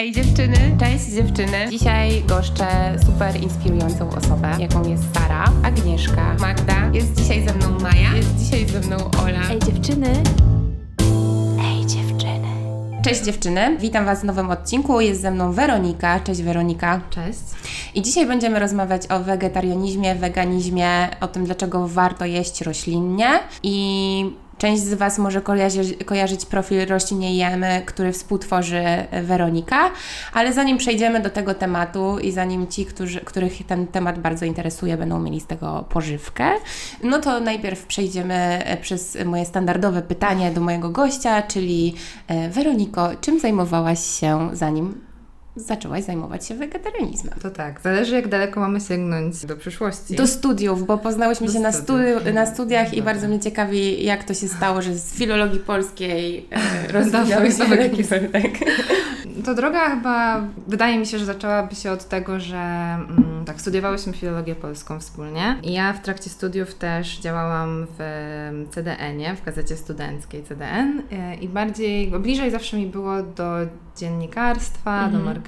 Ej dziewczyny, cześć dziewczyny. Dzisiaj goszczę super inspirującą osobę, jaką jest Sara, Agnieszka, Magda. Jest dzisiaj ze mną Maja, jest dzisiaj ze mną Ola. Ej dziewczyny. Ej dziewczyny. Cześć dziewczyny, witam Was w nowym odcinku. Jest ze mną Weronika. Cześć Weronika. Cześć. I dzisiaj będziemy rozmawiać o wegetarianizmie, weganizmie, o tym dlaczego warto jeść roślinnie i Część z Was może kojarzyć, kojarzyć profil Roślinie Jemy, który współtworzy Weronika, ale zanim przejdziemy do tego tematu i zanim ci, którzy, których ten temat bardzo interesuje, będą mieli z tego pożywkę, no to najpierw przejdziemy przez moje standardowe pytanie do mojego gościa, czyli e, Weroniko, czym zajmowałaś się zanim zaczęłaś zajmować się wegetarianizmem. To tak, zależy jak daleko mamy sięgnąć do przyszłości. Do studiów, bo poznałyśmy do się na, studi- na studiach i bardzo mnie ciekawi, jak to się stało, że z filologii polskiej e, rozdawały się tak. To droga chyba, wydaje mi się, że zaczęłaby się od tego, że mm, tak, studiowałyśmy filologię polską wspólnie i ja w trakcie studiów też działałam w CDN-ie, w gazecie studenckiej CDN e, i bardziej, bliżej zawsze mi było do dziennikarstwa, mhm. do marketingu,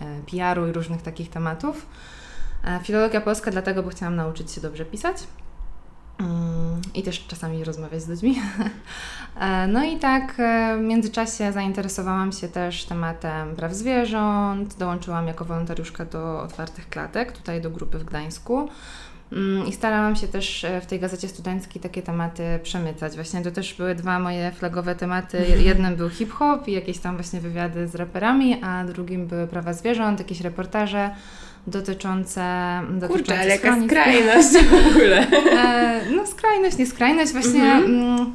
e, PR-u i różnych takich tematów. E, filologia polska dlatego, bo chciałam nauczyć się dobrze pisać. Mm, I też czasami rozmawiać z ludźmi. E, no i tak w międzyczasie zainteresowałam się też tematem praw zwierząt. Dołączyłam jako wolontariuszka do otwartych klatek, tutaj do grupy w Gdańsku. Mm, I starałam się też e, w tej gazecie studenckiej takie tematy przemycać. Właśnie to też były dwa moje flagowe tematy. Mhm. Jednym był hip-hop i jakieś tam właśnie wywiady z raperami, a drugim były prawa zwierząt, jakieś reportaże dotyczące... dotyczące Kurczę, ale jaka skrajność w ogóle. E, no skrajność, nie skrajność. Właśnie mhm. Mm,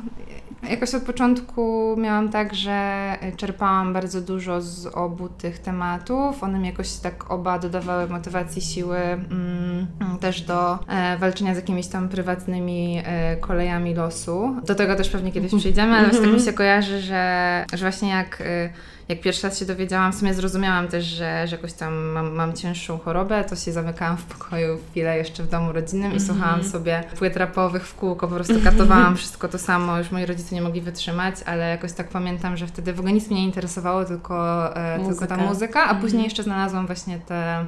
Jakoś od początku miałam tak, że czerpałam bardzo dużo z obu tych tematów. One mi jakoś tak oba dodawały motywacji, siły mm, też do e, walczenia z jakimiś tam prywatnymi e, kolejami losu. Do tego też pewnie kiedyś przejdziemy, ale właśnie tak mi się kojarzy, że, że właśnie jak e, jak pierwszy raz się dowiedziałam, w sumie zrozumiałam też, że, że jakoś tam mam, mam cięższą chorobę, to się zamykałam w pokoju chwilę jeszcze w domu rodzinnym i słuchałam mhm. sobie płyt rapowych w kółko, po prostu katowałam wszystko to samo, już moi rodzice nie mogli wytrzymać, ale jakoś tak pamiętam, że wtedy w ogóle nic mnie nie interesowało, tylko, e, tylko ta muzyka, a później mhm. jeszcze znalazłam właśnie te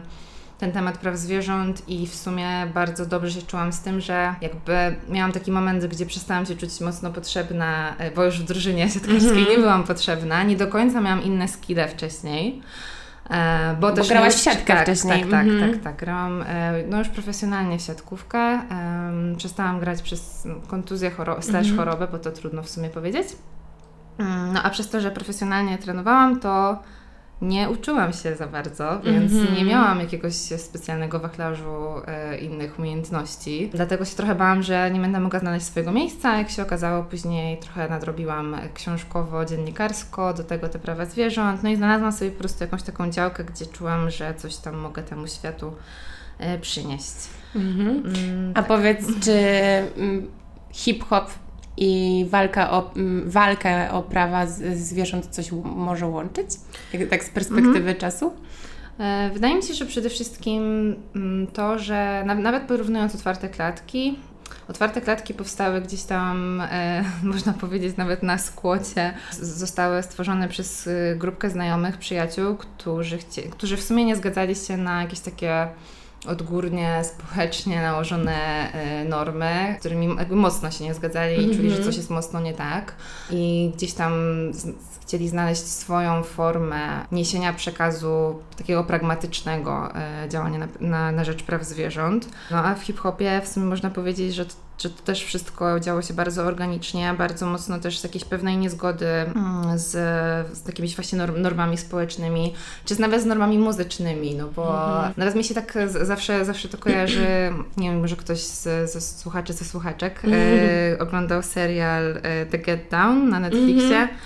ten temat praw zwierząt i w sumie bardzo dobrze się czułam z tym, że jakby miałam taki moment, gdzie przestałam się czuć mocno potrzebna, e, bo już w drużynie siatkarskiej mm -hmm. nie byłam potrzebna, nie do końca miałam inne skille wcześniej. E, bo, bo też grałaś w siatkę tak, wcześniej. Tak, tak, mm -hmm. tak, tak. Grałam e, no już profesjonalnie w siatkówkę. przestałam grać przez kontuzję, choro slash mm -hmm. chorobę, bo to trudno w sumie powiedzieć. Mm, no a przez to, że profesjonalnie trenowałam, to nie uczyłam się za bardzo, więc mm -hmm. nie miałam jakiegoś specjalnego wachlarzu e, innych umiejętności. Dlatego się trochę bałam, że nie będę mogła znaleźć swojego miejsca. Jak się okazało, później trochę nadrobiłam książkowo, dziennikarsko, do tego te prawa zwierząt. No i znalazłam sobie po prostu jakąś taką działkę, gdzie czułam, że coś tam mogę temu światu e, przynieść. Mm -hmm. mm, A tak. powiedz, czy mm, hip-hop i walka o, mm, walkę o prawa zwierząt coś może łączyć? Tak z perspektywy mhm. czasu? E, wydaje mi się, że przede wszystkim mm, to, że nawet porównując otwarte klatki, Otwarte klatki powstały gdzieś tam, e, można powiedzieć, nawet na skłocie. Zostały stworzone przez e, grupkę znajomych, przyjaciół, którzy, chcie, którzy w sumie nie zgadzali się na jakieś takie odgórnie, społecznie nałożone y, normy, z którymi jakby mocno się nie zgadzali mm -hmm. i czuli, że mhm. coś jest mocno nie tak. I gdzieś tam z, chcieli znaleźć swoją formę niesienia przekazu takiego pragmatycznego y, działania na, na, na rzecz praw zwierząt. No a w hip-hopie w sumie można powiedzieć, że że to też wszystko działo się bardzo organicznie, bardzo mocno też z jakiejś pewnej niezgody mm, z, z jakimiś właśnie norm, normami społecznymi, czy nawet z normami muzycznymi, no bo mhm. nawet mi się tak zawsze, zawsze to kojarzy, nie wiem, może ktoś z, ze słuchaczy, ze słuchaczek mhm. e, oglądał serial e, The Get Down na Netflixie. Mhm.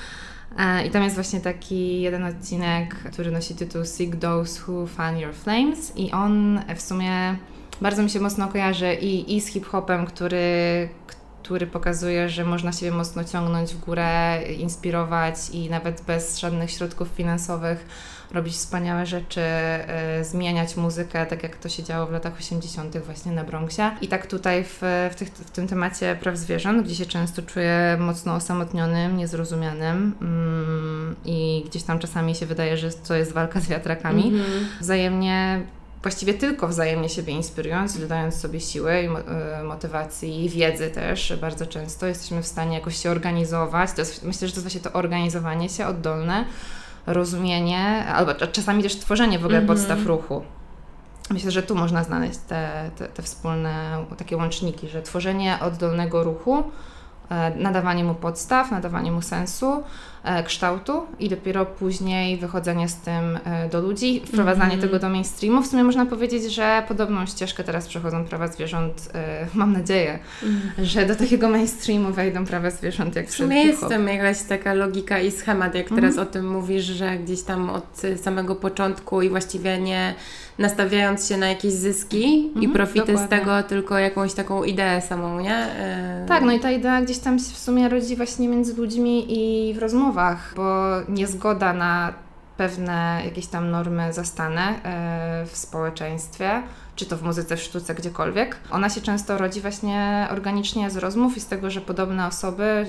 E, I tam jest właśnie taki jeden odcinek, który nosi tytuł Seek Those Who Fan Your Flames i on w sumie bardzo mi się mocno kojarzy i, i z hip-hopem, który, który pokazuje, że można siebie mocno ciągnąć w górę, inspirować i nawet bez żadnych środków finansowych robić wspaniałe rzeczy, y, zmieniać muzykę, tak jak to się działo w latach 80. właśnie na Bronxie. I tak tutaj w, w, tych, w tym temacie praw zwierząt, gdzie się często czuję mocno osamotnionym, niezrozumianym mm, i gdzieś tam czasami się wydaje, że to jest walka z wiatrakami. Mm -hmm. Wzajemnie właściwie tylko wzajemnie siebie inspirując, dodając sobie siły i y, motywacji i wiedzy też bardzo często jesteśmy w stanie jakoś się organizować. To jest, myślę, że to jest właśnie to organizowanie się oddolne, rozumienie, albo czasami też tworzenie w ogóle mm -hmm. podstaw ruchu. Myślę, że tu można znaleźć te, te, te wspólne takie łączniki, że tworzenie oddolnego ruchu, e, nadawanie mu podstaw, nadawanie mu sensu, E, kształtu i dopiero później wychodzenie z tym e, do ludzi, wprowadzanie mm. tego do mainstreamu. W sumie można powiedzieć, że podobną ścieżkę teraz przechodzą prawa zwierząt, e, mam nadzieję, mm. że do takiego mainstreamu wejdą prawa zwierząt jak W sumie jest tam jakaś taka logika i schemat, jak teraz mm. o tym mówisz, że gdzieś tam od samego początku i właściwie nie nastawiając się na jakieś zyski i mhm, profity dokładnie. z tego, tylko jakąś taką ideę samą, nie? Tak, no i ta idea gdzieś tam się w sumie rodzi właśnie między ludźmi i w rozmowach rozmowach, bo niezgoda na pewne jakieś tam normy zastane w społeczeństwie, czy to w muzyce, w sztuce, gdziekolwiek. Ona się często rodzi właśnie organicznie z rozmów i z tego, że podobne osoby e,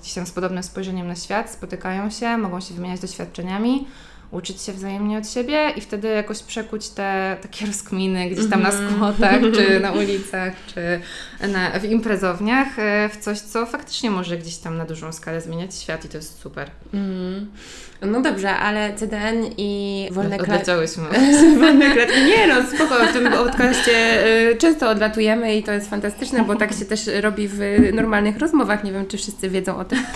gdzieś tam z podobnym spojrzeniem na świat spotykają się, mogą się wymieniać doświadczeniami, uczyć się wzajemnie od siebie i wtedy jakoś przekuć te takie rozkminy gdzieś tam na mhm. skłotach, czy na ulicach, czy na, w imprezowniach e, w coś, co faktycznie może gdzieś tam na dużą skalę zmieniać świat i to jest super. Mm. No dobrze, ale CDN i wolne no, klatki. wolne klatki. Nie no, spoko, w tym podcaście y, często odlatujemy i to jest fantastyczne, bo tak się też robi w normalnych rozmowach. Nie wiem, czy wszyscy wiedzą o tym.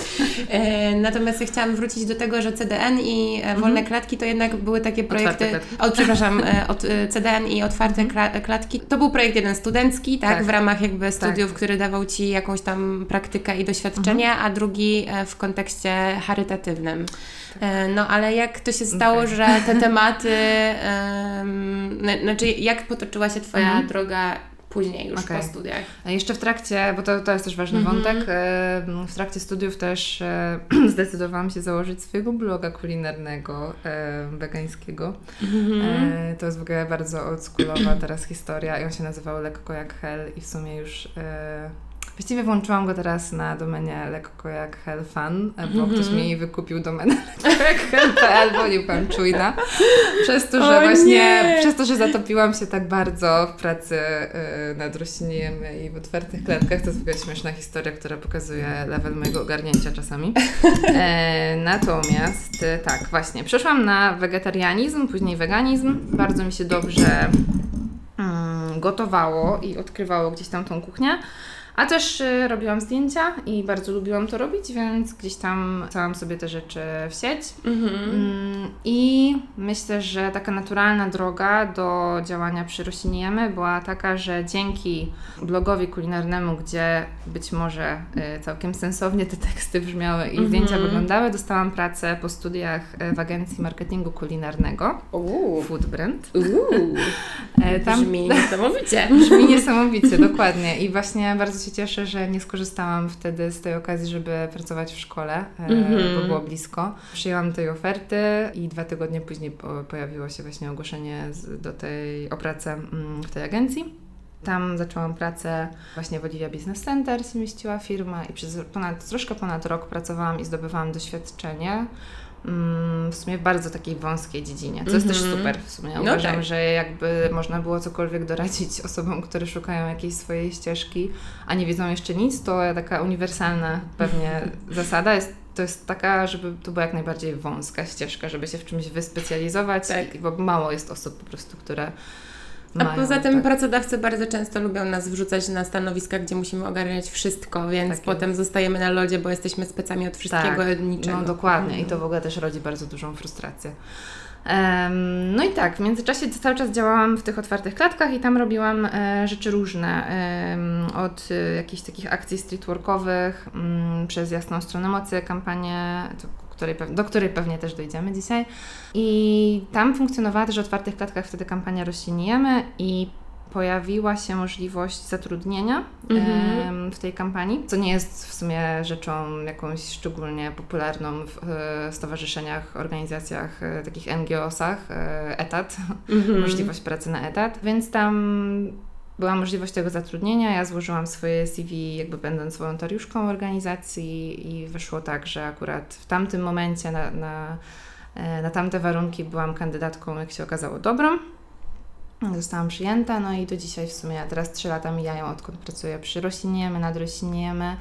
E, natomiast ja chciałam wrócić do tego, że CDN i e, wolne mhm. Klatki to jednak były takie projekty. O, przepraszam, e, od CDN i otwarte mhm. klatki. To był projekt jeden studencki, tak, tak. w ramach jakby studiów, tak. który dawał Ci jakąś tam praktykę i doświadczenie, mhm. a drugi w kontekście charytatywnym. E, no ale jak to się stało, okay. że te tematy, um, znaczy jak potoczyła się Twoja mhm. droga później już okay. po studiach. A jeszcze w trakcie, bo to, to jest też ważny mm -hmm. wątek, w trakcie studiów też e, zdecydowałam się założyć swojego bloga kulinarnego, e, wegańskiego. Mm -hmm. to jest w ogóle bardzo oldschoolowa teraz historia i on się nazywał Lekko jak Hell i w sumie już Właściwie włączyłam go teraz na domenie lekko jak Hellfan, bo mm -hmm. ktoś mi wykupił domenę lekko jak hell.pl, bo nie byłam czujna. Przez to, że o właśnie, nie. przez to, że zatopiłam się tak bardzo w pracy y, nad rośliniem i w otwartych klatkach, to jest w ogóle śmieszna historia, która pokazuje level mojego ogarnięcia czasami. E, natomiast y, tak, właśnie, przeszłam na wegetarianizm, później weganizm. Bardzo mi się dobrze mm, gotowało i odkrywało gdzieś tam tą kuchnię. A też y, robiłam zdjęcia i bardzo lubiłam to robić, więc gdzieś tam całam sobie te rzeczy w sieć. Mhm. Mm, I myślę, że taka naturalna droga do działania przy Rośliniemy była taka, że dzięki blogowi kulinarnemu, gdzie być może y, całkiem sensownie te teksty brzmiały i zdjęcia mhm. wyglądały, dostałam pracę po studiach y, w agencji marketingu kulinarnego. Food Brand. E, tam... Brzmi niesamowicie. Brzmi niesamowicie, dokładnie. I właśnie bardzo się cieszę, że nie skorzystałam wtedy z tej okazji, żeby pracować w szkole, mm -hmm. bo było blisko. Przyjęłam tej oferty i dwa tygodnie później po, pojawiło się właśnie ogłoszenie do tej, o pracę mm, w tej agencji. Tam zaczęłam pracę właśnie w Olivia Business Center, się mieściła firma i przez ponad, troszkę ponad rok pracowałam i zdobywałam doświadczenie w sumie w bardzo takiej wąskiej dziedzinie, co mm -hmm. jest też mhm. super w sumie. No Uważam, tak. że jakby można było cokolwiek doradzić osobom, które szukają jakiejś swojej ścieżki, a nie wiedzą jeszcze nic, to taka uniwersalna pewnie zasada jest to jest taka, żeby to była jak najbardziej wąska ścieżka, żeby się w czymś wyspecjalizować, tak. bo mało jest osób po prostu, które a mają, poza tym tak. pracodawcy bardzo często lubią nas wrzucać na stanowiska, gdzie musimy ogarniać wszystko, więc tak potem jest. zostajemy na lodzie, bo jesteśmy specami od wszystkiego, tak. niczego. No dokładnie i to w ogóle też rodzi bardzo dużą frustrację. Um, no i tak, w międzyczasie cały czas działałam w tych otwartych klatkach i tam robiłam e, rzeczy różne. E, od e, jakichś takich akcji streetworkowych, mm, przez Jasną Stronę Mocy, kampanię, której, do której pewnie też dojdziemy dzisiaj. I tam funkcjonowała też w otwartych klatkach wtedy kampania Roślinijemy i pojawiła się możliwość zatrudnienia Mhm. w tej kampanii, co nie jest w sumie rzeczą jakąś szczególnie popularną w e, stowarzyszeniach, organizacjach, e, takich NGO-sach, e, etat, Mhm. możliwość pracy na etat, więc tam była możliwość tego zatrudnienia. Ja złożyłam swoje CV, jakby będąc wolontariuszką organizacji, i wyszło tak, że akurat w tamtym momencie na, na, e, na tamte warunki byłam kandydatką, jak się okazało, dobrą. Zostałam przyjęta, no i do dzisiaj w sumie, teraz trzy lata mijają, odkąd pracuję przy Rośliniemy, nad Rośliniemy.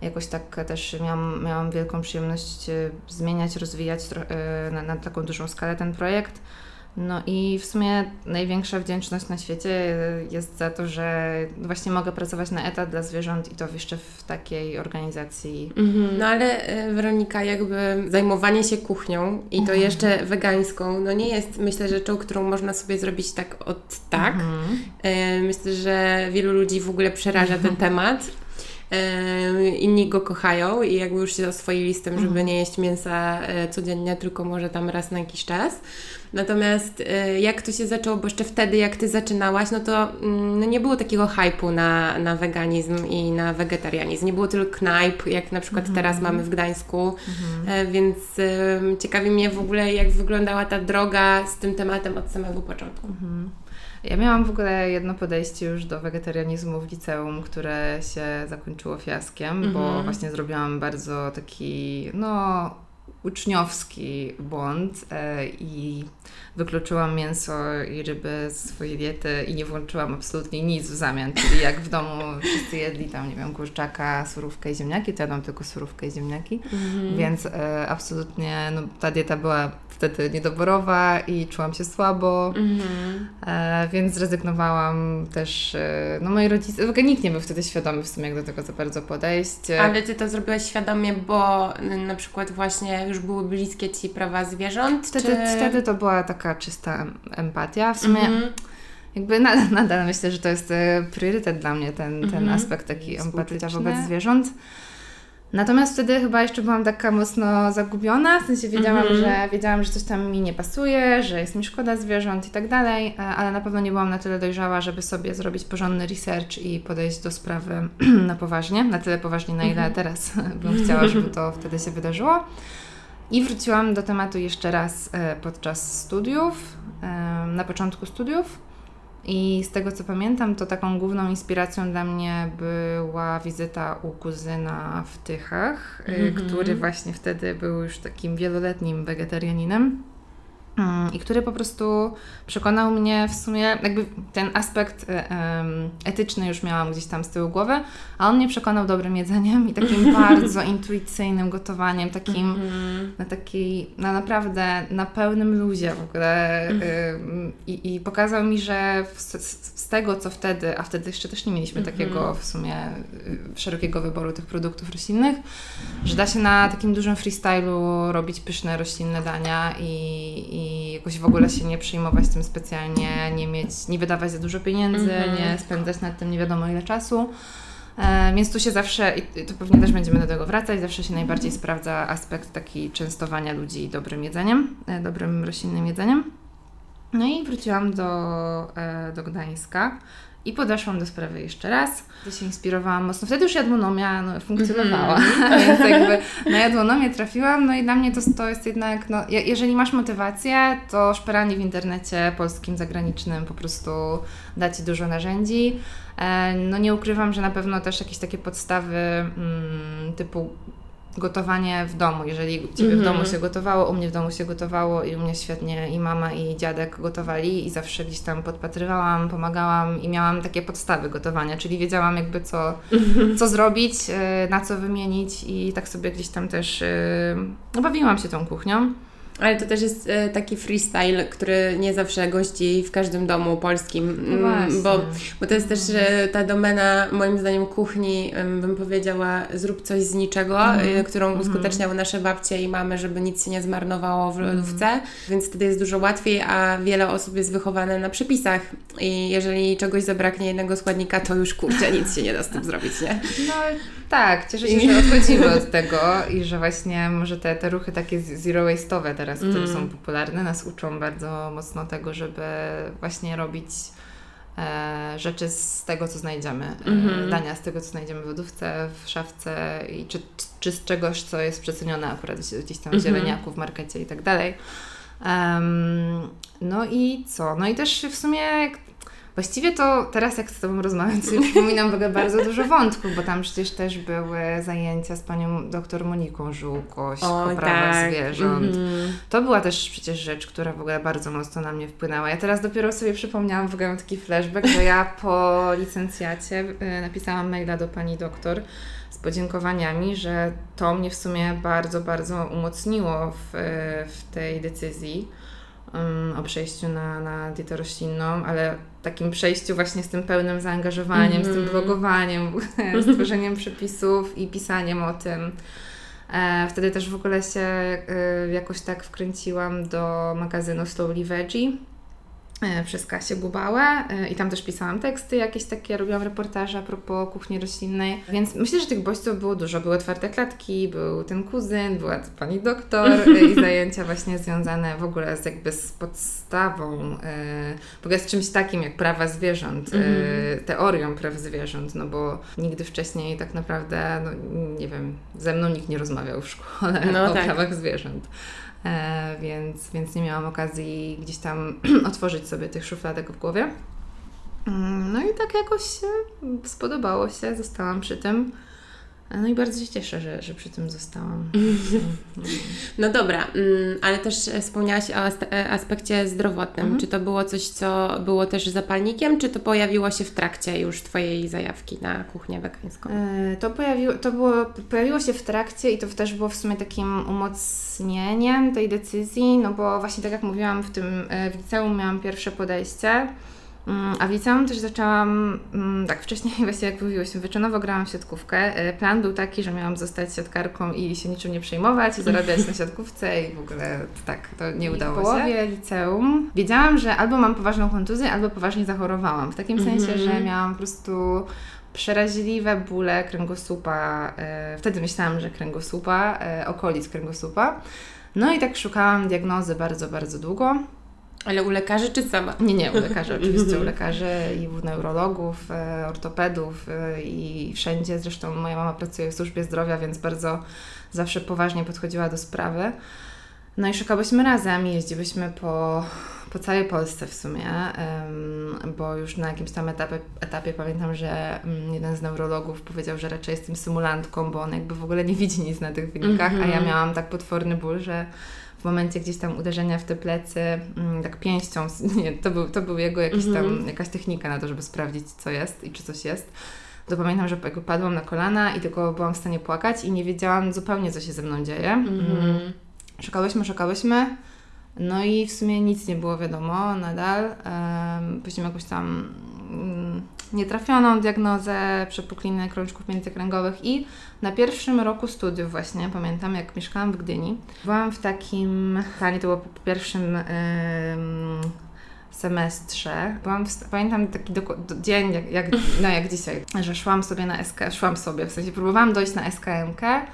Jakoś tak też miałam, miałam wielką przyjemność e, zmieniać, rozwijać e, na, na taką dużą skalę ten projekt. No i w sumie największa wdzięczność na świecie jest za to, że właśnie mogę pracować na etat dla zwierząt i to jeszcze w takiej organizacji. Mhm. No ale e, Weronika, jakby zajmowanie się kuchnią i to Mhm. jeszcze wegańską, no nie jest myślę rzeczą, którą można sobie zrobić tak od tak. Mhm. E, Myślę, że wielu ludzi w ogóle przeraża ten temat. Inni go kochają i jakby już się oswoili z tym, żeby Mhm. nie jeść mięsa e, codziennie, tylko może tam raz na jakiś czas. Natomiast e, jak to się zaczęło, bo jeszcze wtedy jak Ty zaczynałaś, no to mm, no nie było takiego hypu na, na weganizm i na wegetarianizm. Nie było tylu knajp, jak na przykład Mhm. teraz mamy w Gdańsku. E, Więc ciekawi mnie w ogóle, jak wyglądała ta droga z tym tematem od samego początku. Mhm. Ja miałam w ogóle jedno podejście już do wegetarianizmu w liceum, które się zakończyło fiaskiem, bo Mhm. właśnie zrobiłam bardzo taki, no, uczniowski błąd e, i wykluczyłam mięso i ryby z swojej diety i nie włączyłam absolutnie nic w zamian. Czyli jak w domu wszyscy jedli tam, nie wiem, kurczaka, surówkę i ziemniaki, to jadłam tylko surówkę i ziemniaki. Więc e, absolutnie no, ta dieta była wtedy niedoborowa i czułam się słabo, Mhm. e, więc zrezygnowałam też. E, no moi rodzice, w ogóle nikt nie był wtedy świadomy w sumie, jak do tego za bardzo podejść. E, Ale Ty to zrobiłaś świadomie, bo na przykład właśnie już były bliskie Ci prawa zwierząt? Wtedy, czy... wtedy to była taka czysta em- empatia. W sumie Mhm. jakby nadal, nadal myślę, że to jest e, priorytet dla mnie, ten, ten Mhm. aspekt taki empatia wobec zwierząt. Natomiast wtedy chyba jeszcze byłam taka mocno zagubiona, w sensie wiedziałam, Mhm. że wiedziałam, że coś tam mi nie pasuje, że jest mi szkoda zwierząt i tak dalej, e, ale na pewno nie byłam na tyle dojrzała, żeby sobie zrobić porządny research i podejść do sprawy na poważnie, na tyle poważnie, na ile Mhm. teraz bym chciała, żeby to wtedy się wydarzyło. I wróciłam do tematu jeszcze raz e, podczas studiów, e, na początku studiów. I z tego co pamiętam, to taką główną inspiracją dla mnie była wizyta u kuzyna w Tychach, y, Mhm. który właśnie wtedy był już takim wieloletnim wegetarianinem. Mm, I który po prostu przekonał mnie w sumie, jakby ten aspekt e, etyczny już miałam gdzieś tam z tyłu głowy, a on mnie przekonał dobrym jedzeniem i takim bardzo intuicyjnym gotowaniem, takim Mhm. na takiej, na naprawdę, na pełnym luzie w ogóle ym, i, i pokazał mi, że z, z tego, co wtedy, a wtedy jeszcze też nie mieliśmy Mhm. takiego w sumie y, szerokiego wyboru tych produktów roślinnych, że da się na takim dużym freestylu robić pyszne roślinne dania i, i jakoś w ogóle się nie przejmować tym specjalnie, nie mieć, nie wydawać za dużo pieniędzy, Mhm. nie spędzać nad tym nie wiadomo ile czasu. E, więc tu się zawsze, i to pewnie też będziemy do tego wracać, zawsze się najbardziej sprawdza aspekt taki częstowania ludzi dobrym jedzeniem, e, dobrym roślinnym jedzeniem. No i wróciłam do, e, do Gdańska i podeszłam do sprawy jeszcze raz. To się inspirowałam mocno. Wtedy już jadłonomia no, funkcjonowała, więc jakby na jadłonomię trafiłam. No i dla mnie to, to jest jednak, no, je- jeżeli masz motywację, to szperanie w internecie polskim, zagranicznym po prostu da Ci dużo narzędzi. E, No nie ukrywam, że na pewno też jakieś takie podstawy mm, typu gotowanie w domu. Jeżeli u Ciebie w Mhm. domu się gotowało, u mnie w domu się gotowało i u mnie świetnie i mama i dziadek gotowali i zawsze gdzieś tam podpatrywałam, pomagałam i miałam takie podstawy gotowania, czyli wiedziałam jakby co, co zrobić, e, na co wymienić i tak sobie gdzieś tam też no, bawiłam się tą kuchnią. Ale to też jest e, taki freestyle, który nie zawsze gości w każdym domu polskim, No mm, bo, bo to jest też ta domena, moim zdaniem, kuchni, bym powiedziała, zrób coś z niczego, e, którą Mhm. uskuteczniały nasze babcie i mamy, żeby nic się nie zmarnowało w Mhm. lodówce, więc wtedy jest dużo łatwiej, a wiele osób jest wychowane na przepisach i jeżeli czegoś zabraknie jednego składnika, to już kurczę, nic się nie da z tym zrobić, nie? No tak, cieszę się, że odchodzimy od tego i że właśnie może te, te ruchy takie zero waste'owe teraz, które Mm. są popularne, nas uczą bardzo mocno tego, żeby właśnie robić e, rzeczy z tego, co znajdziemy. E, Mhm. dania z tego, co znajdziemy w lodówce, w szafce i czy, czy z czegoś, co jest przecenione akurat gdzieś tam w Mhm. zieleniaku, w markecie i tak dalej. Em, no i co? No i też w sumie jak Właściwie to teraz jak z Tobą rozmawiam, sobie przypominam w ogóle bardzo dużo wątków, bo tam przecież też były zajęcia z panią doktor Moniką Żółkoś o prawach zwierząt. Mhm. To była też przecież rzecz, która w ogóle bardzo mocno na mnie wpłynęła. Ja teraz dopiero sobie przypomniałam, w ogóle taki flashback, że ja po licencjacie y, napisałam maila do pani doktor z podziękowaniami, że to mnie w sumie bardzo, bardzo umocniło w, w tej decyzji um, o przejściu na, na dietę roślinną, ale takim przejściu właśnie z tym pełnym zaangażowaniem, z tym Mhm. blogowaniem, z tworzeniem przepisów i pisaniem o tym. E, wtedy też w ogóle się e, jakoś tak wkręciłam do magazynu Slowly Veggie przez Kasię Gubałę e, i tam też pisałam teksty jakieś takie, robiłam reportaże a propos kuchni roślinnej, więc myślę, że tych bodźców było dużo. Były otwarte klatki, był ten kuzyn, była pani doktor e, i zajęcia właśnie związane w ogóle z jakby z podstawą, e, w ogóle z czymś takim jak prawa zwierząt, e, Mhm. teorią praw zwierząt, no bo nigdy wcześniej tak naprawdę, no nie wiem, ze mną nikt nie rozmawiał w szkole No o tak. prawach zwierząt. E, więc, więc nie miałam okazji gdzieś tam otworzyć sobie tych szufladek w głowie. Mm, No i tak jakoś się spodobało się, zostałam przy tym. No i bardzo się cieszę, że, że przy tym zostałam. No dobra, mm, ale też e, wspomniałaś o e, aspekcie zdrowotnym. Mhm. Czy to było coś, co było też zapalnikiem, czy to pojawiło się w trakcie już Twojej zajawki na kuchnię wegańską? E, To, pojawiło, to było, pojawiło się w trakcie i to też było w sumie takim umocnieniem tej decyzji, no bo właśnie tak jak mówiłam, w tym w liceum miałam pierwsze podejście, a w liceum też zaczęłam, mm, tak wcześniej właśnie jak mówiłyśmy, wyczynowo grałam w siatkówkę. E, Plan był taki, że miałam zostać siatkarką i się niczym nie przejmować i zarabiać na siatkówce i w ogóle tak, to nie I udało w się. połowie liceum wiedziałam, że albo mam poważną kontuzję, albo poważnie zachorowałam. W takim sensie, Mhm. że miałam po prostu przeraźliwe bóle kręgosłupa. E, wtedy myślałam, że kręgosłupa, e, okolic kręgosłupa. No i tak szukałam diagnozy bardzo, bardzo długo. Ale u lekarzy czy sama? Nie, nie, u lekarzy oczywiście, u lekarzy i u neurologów, e, ortopedów e, i wszędzie. Zresztą moja mama pracuje w służbie zdrowia, więc bardzo zawsze poważnie podchodziła do sprawy. No i szukałyśmy razem i jeździłyśmy po, po całej Polsce w sumie, bo już na jakimś tam etapie, etapie pamiętam, że mm, jeden z neurologów powiedział, że raczej jestem symulantką, bo on jakby w ogóle nie widzi nic na tych wynikach, a ja Mhm. miałam tak potworny ból, że w momencie gdzieś tam uderzenia w te plecy, mm, tak pięścią, nie, to, był, to był jego jakiś tam, Mhm. jakaś technika na to, żeby sprawdzić, co jest i czy coś jest. To pamiętam, że padłam na kolana i tylko byłam w stanie płakać i nie wiedziałam zupełnie, co się ze mną dzieje. Mm. Mhm. Szukałyśmy, szukałyśmy. No i w sumie nic nie było wiadomo nadal. Um, później jakąś tam mm, nietrafioną diagnozę przepukliny krążków międzykręgowych i na pierwszym roku studiów właśnie, pamiętam jak mieszkałam w Gdyni, byłam w takim stanie, to było po pierwszym em, semestrze. Byłam w, pamiętam taki dzień, jak, jak, no jak dzisiaj, że szłam sobie na SK, szłam sobie, w sensie próbowałam dojść na SKMK e,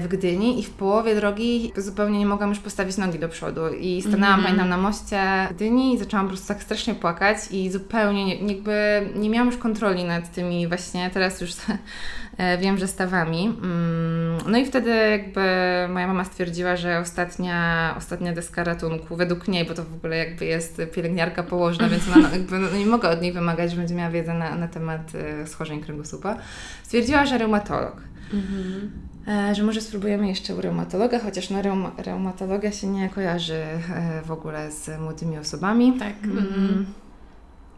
w Gdyni i w połowie drogi zupełnie nie mogłam już postawić nogi do przodu i stanęłam, Mhm. pamiętam, na moście Gdyni i zaczęłam po prostu tak strasznie płakać i zupełnie nie, jakby nie miałam już kontroli nad tymi właśnie, teraz już e, wiem, że stawami. Mm, No i wtedy jakby moja mama stwierdziła, że ostatnia, ostatnia deska ratunku, według niej, bo to w ogóle jakby jest pielęgniarka położna, więc ona no, jakby, no, nie mogę od niej wymagać, że będzie miała wiedzę na, na temat e, schorzeń kręgosłupa. Stwierdziła, że reumatolog. Mhm. E, że może spróbujemy jeszcze u reumatologa, chociaż no, reum, reumatologia się nie kojarzy e, w ogóle z młodymi osobami. Tak. Mm.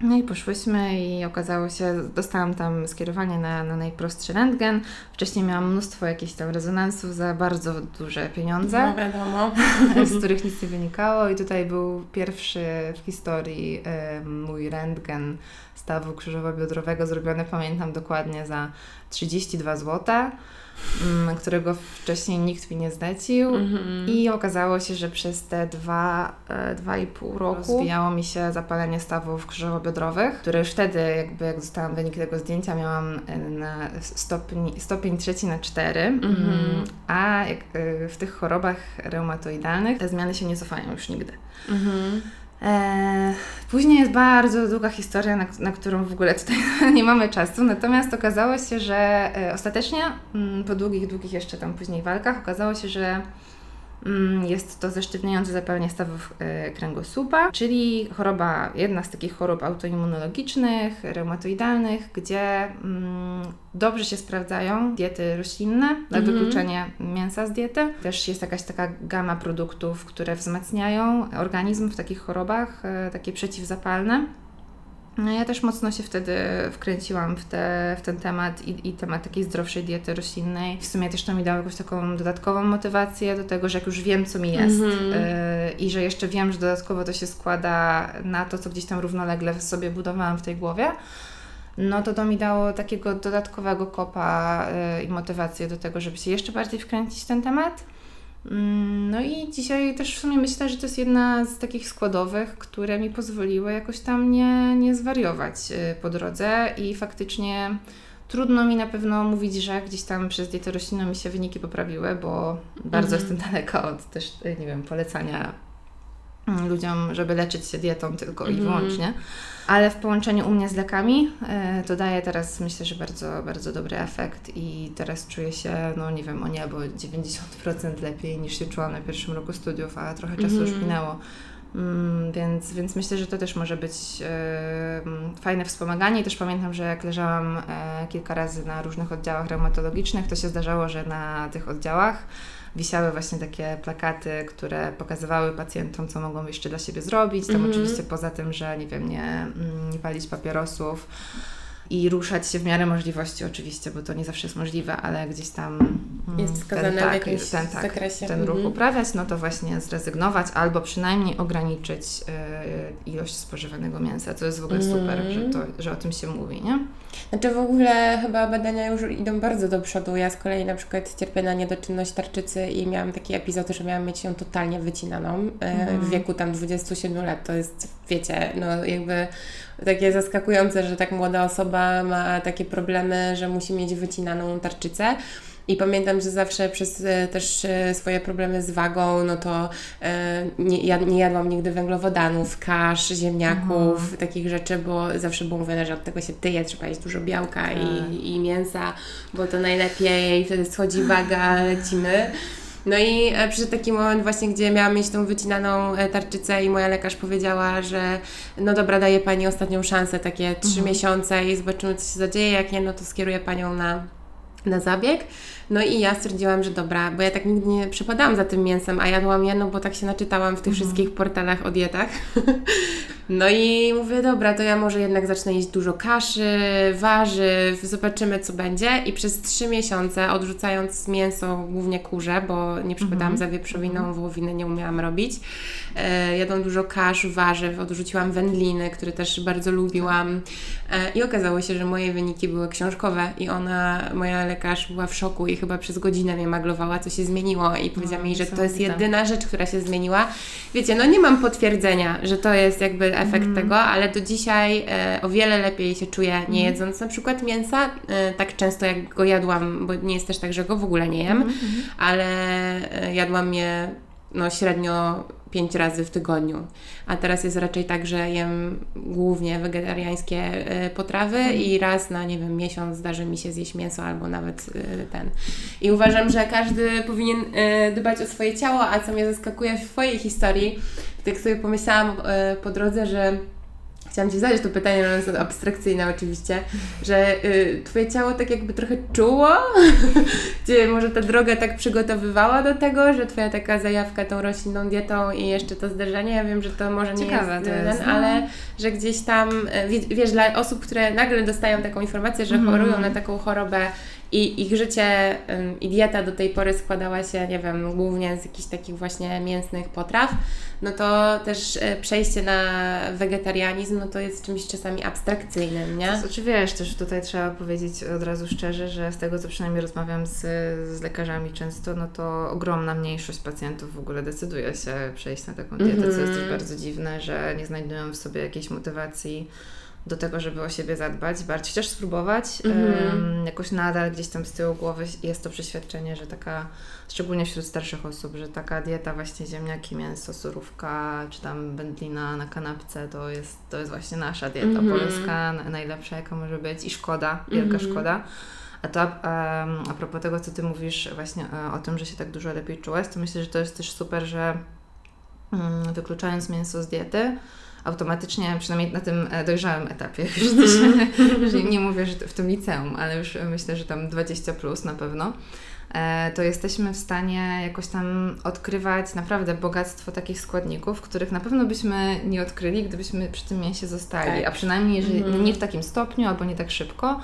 No i poszłyśmy i okazało się, dostałam tam skierowanie na, na najprostszy rentgen. Wcześniej miałam mnóstwo jakichś tam rezonansów za bardzo duże No pieniądze, wiadomo. z których nic nie wynikało i tutaj był pierwszy w historii e, mój rentgen stawu krzyżowo-biodrowego zrobiony, pamiętam dokładnie, za 32 zł, którego wcześniej nikt mi nie zlecił. Mhm. I okazało się, że przez te dwa, e, dwa i pół roku rozwijało mi się zapalenie stawów krzyżowo-biodrowych, które już wtedy, jakby jak dostałam wynik tego zdjęcia, miałam e, na stopień, stopień trzeci na cztery. Mhm. Mm, A jak, e, w tych chorobach reumatoidalnych te zmiany się nie cofają już nigdy. Mhm. E, później jest bardzo długa historia, na, na, którą w ogóle tutaj nie mamy czasu. Natomiast okazało się, że e, ostatecznie mm, po długich, długich jeszcze tam później walkach okazało się, że jest to zesztywniające zapalenie stawów e, kręgosłupa, czyli choroba, jedna z takich chorób autoimmunologicznych, reumatoidalnych, gdzie mm, dobrze się sprawdzają diety roślinne na mhm. wykluczenie mięsa z diety. Też jest jakaś taka gama produktów, które wzmacniają organizm w takich chorobach, e, takie przeciwzapalne. No ja też mocno się wtedy wkręciłam w, te, w ten temat i, i, temat takiej zdrowszej diety roślinnej. W sumie też to mi dało jakąś taką dodatkową motywację do tego, że jak już wiem, co mi jest mm-hmm. y, i że jeszcze wiem, że dodatkowo to się składa na to, co gdzieś tam równolegle sobie budowałam w tej głowie, no to to mi dało takiego dodatkowego kopa y, i motywację do tego, żeby się jeszcze bardziej wkręcić w ten temat. Mm, no i dzisiaj też w sumie myślę, że to jest jedna z takich składowych, które mi pozwoliły jakoś tam nie, nie zwariować y, po drodze i faktycznie trudno mi na pewno mówić, że gdzieś tam przez dietę roślinną mi się wyniki poprawiły, bo bardzo mm. jestem daleka od też, y, nie wiem, polecania ludziom, żeby leczyć się dietą tylko mm. i mhm. wyłącznie ale w połączeniu u mnie z lekami e, to daje teraz myślę, że bardzo, bardzo dobry efekt i teraz czuję się, no nie wiem, o niebo 90% lepiej niż się czułam na pierwszym roku studiów, a trochę czasu mm. już mhm. minęło. Mm, więc, więc myślę, że to też może być e, fajne wspomaganie. I też pamiętam, że jak leżałam e, kilka razy na różnych oddziałach reumatologicznych, to się zdarzało, że na tych oddziałach wisiały właśnie takie plakaty, które pokazywały pacjentom, co mogą jeszcze dla siebie zrobić. Tam mm -hmm. oczywiście poza tym, że nie wiem, nie, mm, nie palić papierosów i ruszać się w miarę możliwości oczywiście, bo to nie zawsze jest możliwe, ale gdzieś tam mm, jest wskazane ten, tak, w jakimś ten, tak, zakresie. ten ruch mhm. uprawiać, no to właśnie zrezygnować albo przynajmniej ograniczyć y, ilość spożywanego mięsa. To jest w ogóle mm. super, że, to, że o tym się mówi, nie? Znaczy w ogóle chyba badania już idą bardzo do przodu. Ja z kolei na przykład cierpię na niedoczynność tarczycy i miałam taki epizod, że miałam mieć ją totalnie wycinaną mm. w wieku tam 27 lat. To jest, wiecie, no jakby takie zaskakujące, że tak młoda osoba ma takie problemy, że musi mieć wycinaną tarczycę. I pamiętam, że zawsze przez e, też e, swoje problemy z wagą, no to e, nie, ja nie jadłam nigdy węglowodanów, kasz, ziemniaków, mhm. takich rzeczy, bo zawsze było mówione, że od tego się tyje, trzeba jeść dużo białka i, tak. i mięsa, bo to najlepiej, wtedy schodzi waga, lecimy. No i e, przyszedł taki moment właśnie, gdzie miałam mieć tą wycinaną e, tarczycę i moja lekarz powiedziała, że no dobra, daję Pani ostatnią szansę, takie trzy mhm. miesiące i zobaczymy, co się zadzieje, jak nie, no to skieruję Panią na, na zabieg. No i ja stwierdziłam, że dobra, bo ja tak nigdy nie przypadałam za tym mięsem, a jadłam je, no bo tak się naczytałam w tych mhm. wszystkich portalach o dietach. no i mówię, dobra, to ja może jednak zacznę jeść dużo kaszy, warzyw, zobaczymy co będzie. I przez trzy miesiące, odrzucając mięso, głównie kurze, bo nie przypadałam mhm. za wieprzowiną, mhm. wołowiny nie umiałam robić, e, jadłam dużo kasz, warzyw, odrzuciłam wędliny, które też bardzo lubiłam. E, I okazało się, że moje wyniki były książkowe i ona, moja lekarz była w szoku i chyba przez godzinę mnie maglowała, co się zmieniło i powiedziała no, mi, że to jest jedyna rzecz, która się zmieniła. Wiecie, no nie mam potwierdzenia, że to jest jakby efekt mm. tego, ale do dzisiaj e, o wiele lepiej się czuję nie mm. jedząc na przykład mięsa, e, tak często jak go jadłam, bo nie jest też tak, że go w ogóle nie jem, mm, ale e, jadłam je no średnio pięć razy w tygodniu. A teraz jest raczej tak, że jem głównie wegetariańskie e, potrawy mm. i raz na, nie wiem, miesiąc zdarzy mi się zjeść mięso albo nawet e, ten. I uważam, że każdy powinien e, dbać o swoje ciało, a co mnie zaskakuje w Twojej historii, tak sobie pomyślałam po drodze, że Chciałam Ci zadać to pytanie, ono jest abstrakcyjne oczywiście, że y, Twoje ciało tak jakby trochę czuło, gdzie może ta droga tak przygotowywała do tego, że Twoja taka zajawka tą roślinną dietą i jeszcze to zdarzenie, ja wiem, że to może nie Ciekawe jest, ten, jest no. ale że gdzieś tam, y, wiesz, dla osób, które nagle dostają taką informację, że mm. chorują na taką chorobę i ich życie i dieta do tej pory składała się, nie wiem, głównie z jakichś takich właśnie mięsnych potraw, no to też e, przejście na wegetarianizm, no to jest czymś czasami abstrakcyjnym, nie? To znaczy wiesz, też tutaj trzeba powiedzieć od razu szczerze, że z tego co przynajmniej rozmawiam z, z lekarzami często, no to ogromna mniejszość pacjentów w ogóle decyduje się przejść na taką dietę, mm -hmm. co jest też mhm. bardzo dziwne, że nie znajdują w sobie jakiejś motywacji do tego, żeby o siebie zadbać, bardziej chociaż spróbować. Mhm. Jakoś nadal gdzieś tam z tyłu głowy jest to przeświadczenie, że taka, szczególnie wśród starszych osób, że taka dieta właśnie ziemniaki, mięso, surówka, czy tam wędlina na kanapce, to jest, to jest właśnie nasza dieta Mhm. polska, na- najlepsza jaka może być i szkoda, wielka Mhm. szkoda. A to a, a propos tego, co Ty mówisz właśnie e, o tym, że się tak dużo lepiej czułaś, to myślę, że to jest też super, że mm, wykluczając mięso z diety, automatycznie, przynajmniej na tym e, dojrzałym etapie, już że nie mówię, że w tym liceum, ale już myślę, że tam 20 plus na pewno, e, to jesteśmy w stanie jakoś tam odkrywać naprawdę bogactwo takich składników, których na pewno byśmy nie odkryli, gdybyśmy przy tym mięsie zostali, Tak. a przynajmniej jeżeli Mhm. nie w takim stopniu albo nie tak szybko.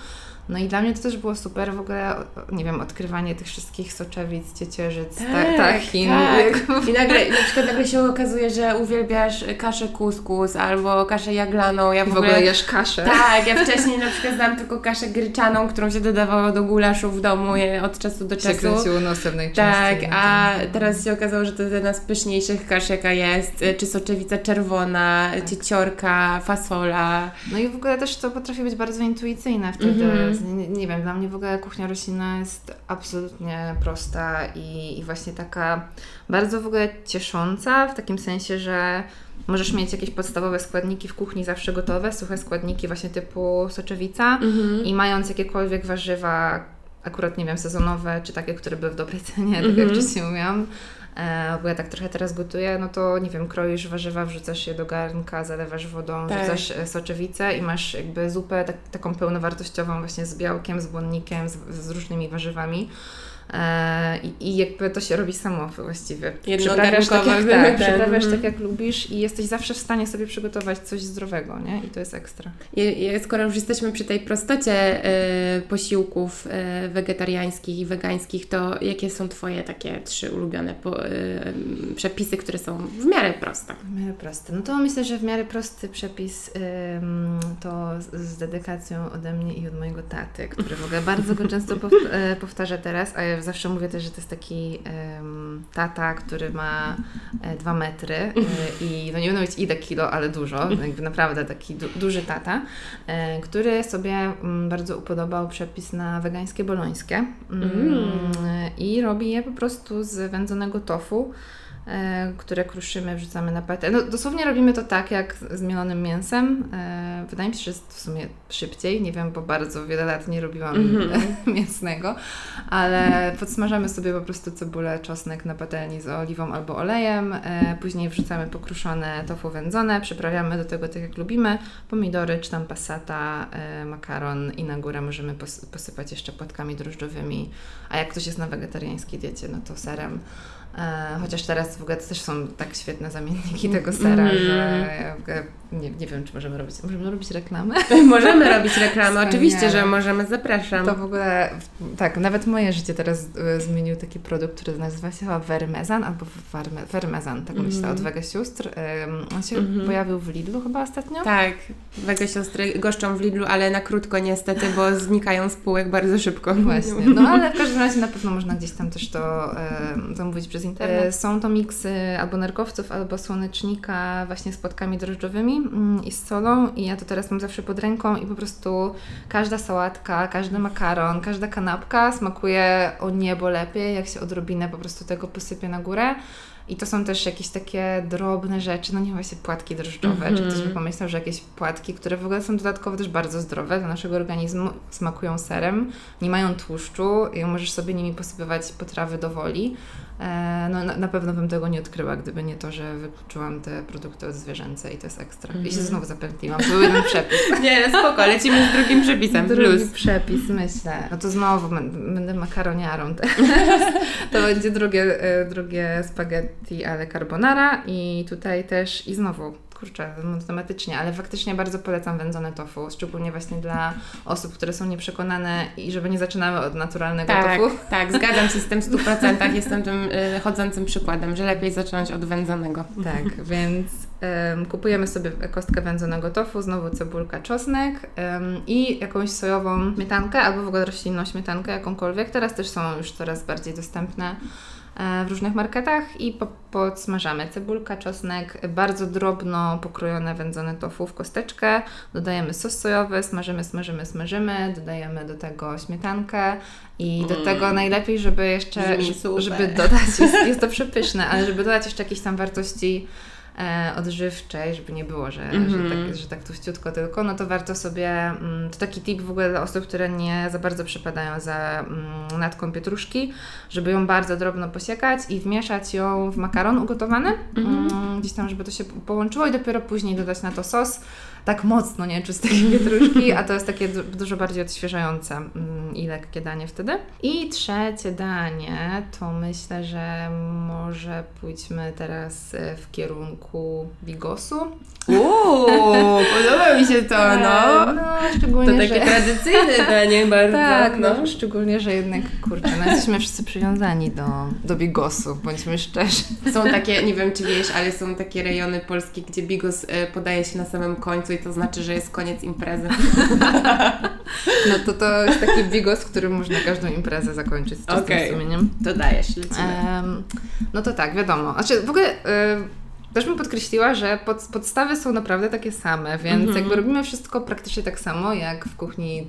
No i dla mnie to też było super w ogóle, nie wiem, odkrywanie tych wszystkich soczewic, ciecierzyc, tak, tahin, tak. I nagle, na przykład nagle się okazuje, że uwielbiasz kaszę kuskus albo kaszę jaglaną. Ja I w, w ogóle jesz kaszę. Tak, ja wcześniej na przykład znałam tylko kaszę gryczaną, którą się dodawało do gulaszu w domu od czasu do się czasu. kręciło nosem najczęściej. Tak, no a teraz się okazało, że to jest jedna z pyszniejszych kasz, jaka jest. Czy soczewica czerwona, Tak. cieciorka, fasola. No i w ogóle też to potrafi być bardzo intuicyjne wtedy. Mhm. Nie, nie wiem, dla mnie w ogóle kuchnia roślinna jest absolutnie prosta i, i właśnie taka bardzo w ogóle ciesząca, w takim sensie, że możesz mieć jakieś podstawowe składniki w kuchni zawsze gotowe, suche składniki właśnie typu soczewica i mając jakiekolwiek warzywa, akurat nie wiem, sezonowe, czy takie, które były w dobrej cenie, tak jak Mhm. wcześniej mówiłam, bo ja tak trochę teraz gotuję, no to nie wiem, kroisz warzywa, wrzucasz je do garnka, zalewasz wodą, Tak. wrzucasz e, soczewicę i masz jakby zupę tak, taką pełnowartościową właśnie z białkiem, z błonnikiem, z, z różnymi warzywami. E, i, jakby to się robi samo właściwie. Przyprawiasz tak, jak, tak, przyprawiasz mhm. tak jak lubisz i jesteś zawsze w stanie sobie przygotować coś zdrowego, nie? I to jest ekstra. Skoro już jesteśmy przy tej prostocie y, posiłków y, wegetariańskich i wegańskich, to jakie są Twoje takie trzy ulubione po, przepisy, które są w miarę proste? W miarę prosty. No to myślę, że w miarę prosty przepis to z, dedykacją ode mnie i od mojego taty, który w ogóle bardzo go często pow- e, powtarza teraz, a ja zawsze mówię też, że to jest taki ym, tata, który ma e, dwa metry e, i no nie będę mówić ile kilo, ale dużo, jakby naprawdę taki du- duży tata, e, który sobie mm, bardzo upodobał przepis na wegańskie bolońskie Mm, Mm. i robi je po prostu z wędzonego tofu które kruszymy, wrzucamy na patelnię. No, dosłownie robimy to tak, jak z mielonym mięsem. E, wydaje mi się, że jest w sumie szybciej. Nie wiem, bo bardzo wiele lat nie robiłam Mhm. mięsnego, ale podsmażamy sobie po prostu cebulę, czosnek na patelni z oliwą albo olejem. E, później wrzucamy pokruszone tofu wędzone, przyprawiamy do tego tak jak lubimy. Pomidory, czy tam passata, e, makaron i na górę możemy pos- posypać jeszcze płatkami drożdżowymi. A jak ktoś jest na wegetariańskiej diecie, no to serem. E, chociaż teraz w ogóle też są tak świetne zamienniki tego sera, Mm. że ja w ogóle nie, nie wiem, czy możemy robić. Możemy robić reklamę? Możemy robić reklamę, oczywiście, że możemy, zapraszam. To w ogóle, tak, nawet moje życie teraz y, zmienił taki produkt, który nazywa się chyba Vermezan albo Warme, Vermezan, tak myślę, Mhm. od Wege Sióstr. Ym, on się Mhm. pojawił w Lidlu chyba ostatnio. Tak, wege siostry goszczą w Lidlu, ale na krótko niestety, bo znikają z półek bardzo szybko. Właśnie, no ale w każdym razie na pewno można gdzieś tam też to e, zamówić przez internet. E, są to miksy albo nerkowców, albo słonecznika właśnie z płatkami drożdżowymi mm, i z solą i ja to teraz mam zawsze pod ręką i po prostu każda sałatka, każdy makaron, każda kanapka smakuje o niebo lepiej, jak się odrobinę po prostu tego posypie na górę. I to są też jakieś takie drobne rzeczy, no nie właśnie płatki drożdżowe, czy Mhm. ktoś by pomyślał, że jakieś płatki, które w ogóle są dodatkowo też bardzo zdrowe dla naszego organizmu, smakują serem, nie mają tłuszczu i możesz sobie nimi posypywać potrawy do woli. E, no na, na pewno bym tego nie odkryła, gdyby nie to, że wykluczyłam te produkty od zwierzęce i to jest ekstra. I się Mhm. znowu zapętliłam, to był jeden przepis. Nie, spoko, lecimy z drugim przepisem, Drugi plus. przepis, myślę. No to znowu bę- będę makaroniarą to będzie drugie, e, drugie spaghetti ale carbonara i tutaj też i znowu kurczę, matematycznie, ale faktycznie bardzo polecam wędzone tofu, szczególnie właśnie dla osób, które są nieprzekonane i żeby nie zaczynamy od naturalnego Tak, tofu. tak, zgadzam się z tym w 100%. Jestem tym y, chodzącym przykładem, że lepiej zacząć od wędzonego. Tak, więc kupujemy sobie kostkę wędzonego tofu, znowu cebulka, czosnek i jakąś sojową śmietankę albo w ogóle roślinną śmietankę, jakąkolwiek. Teraz też są już coraz bardziej dostępne. e, w różnych marketach i po, podsmażamy. Cebulka, czosnek, bardzo drobno pokrojone wędzone tofu w kosteczkę. Dodajemy sos sojowy, smażymy, smażymy, smażymy. Dodajemy do tego śmietankę i do Mm. tego najlepiej, żeby jeszcze, żeby dodać, jest, jest to przepyszne, ale żeby dodać jeszcze jakieś tam wartości e, odżywczej, żeby nie było, że, Mhm. że, tak, że tak tuściutko tylko, no to warto sobie, mm, to taki tip w ogóle dla osób, które nie za bardzo przypadają za mm, natką pietruszki, żeby ją bardzo drobno posiekać i wmieszać ją w makaron ugotowany, Mhm. mm, gdzieś tam, żeby to się połączyło i dopiero później dodać na to sos, tak mocno, nie czystej pietruszki, a to jest takie du- dużo bardziej odświeżające mm, i lekkie danie wtedy. I trzecie danie, to myślę, że może pójdźmy teraz e, w kierunku bigosu. Uuu, podoba mi się to, no. E, no szczególnie, To takie że... tradycyjne danie bardzo. Tak, no. szczególnie, że jednak, kurczę, no jesteśmy wszyscy przywiązani do, do bigosu, bądźmy szczerzy. Są takie, nie wiem czy wiesz, ale są takie rejony polskie, gdzie bigos e, podaje się na samym końcu i to znaczy, że jest koniec imprezy. No to to jest taki bigos, którym można każdą imprezę zakończyć z czystym Okej. sumieniem. To dajesz, lecimy. No to tak, wiadomo. Znaczy w ogóle y, też bym podkreśliła, że pod, podstawy są naprawdę takie same, więc Mhm. jakby robimy wszystko praktycznie tak samo, jak w kuchni,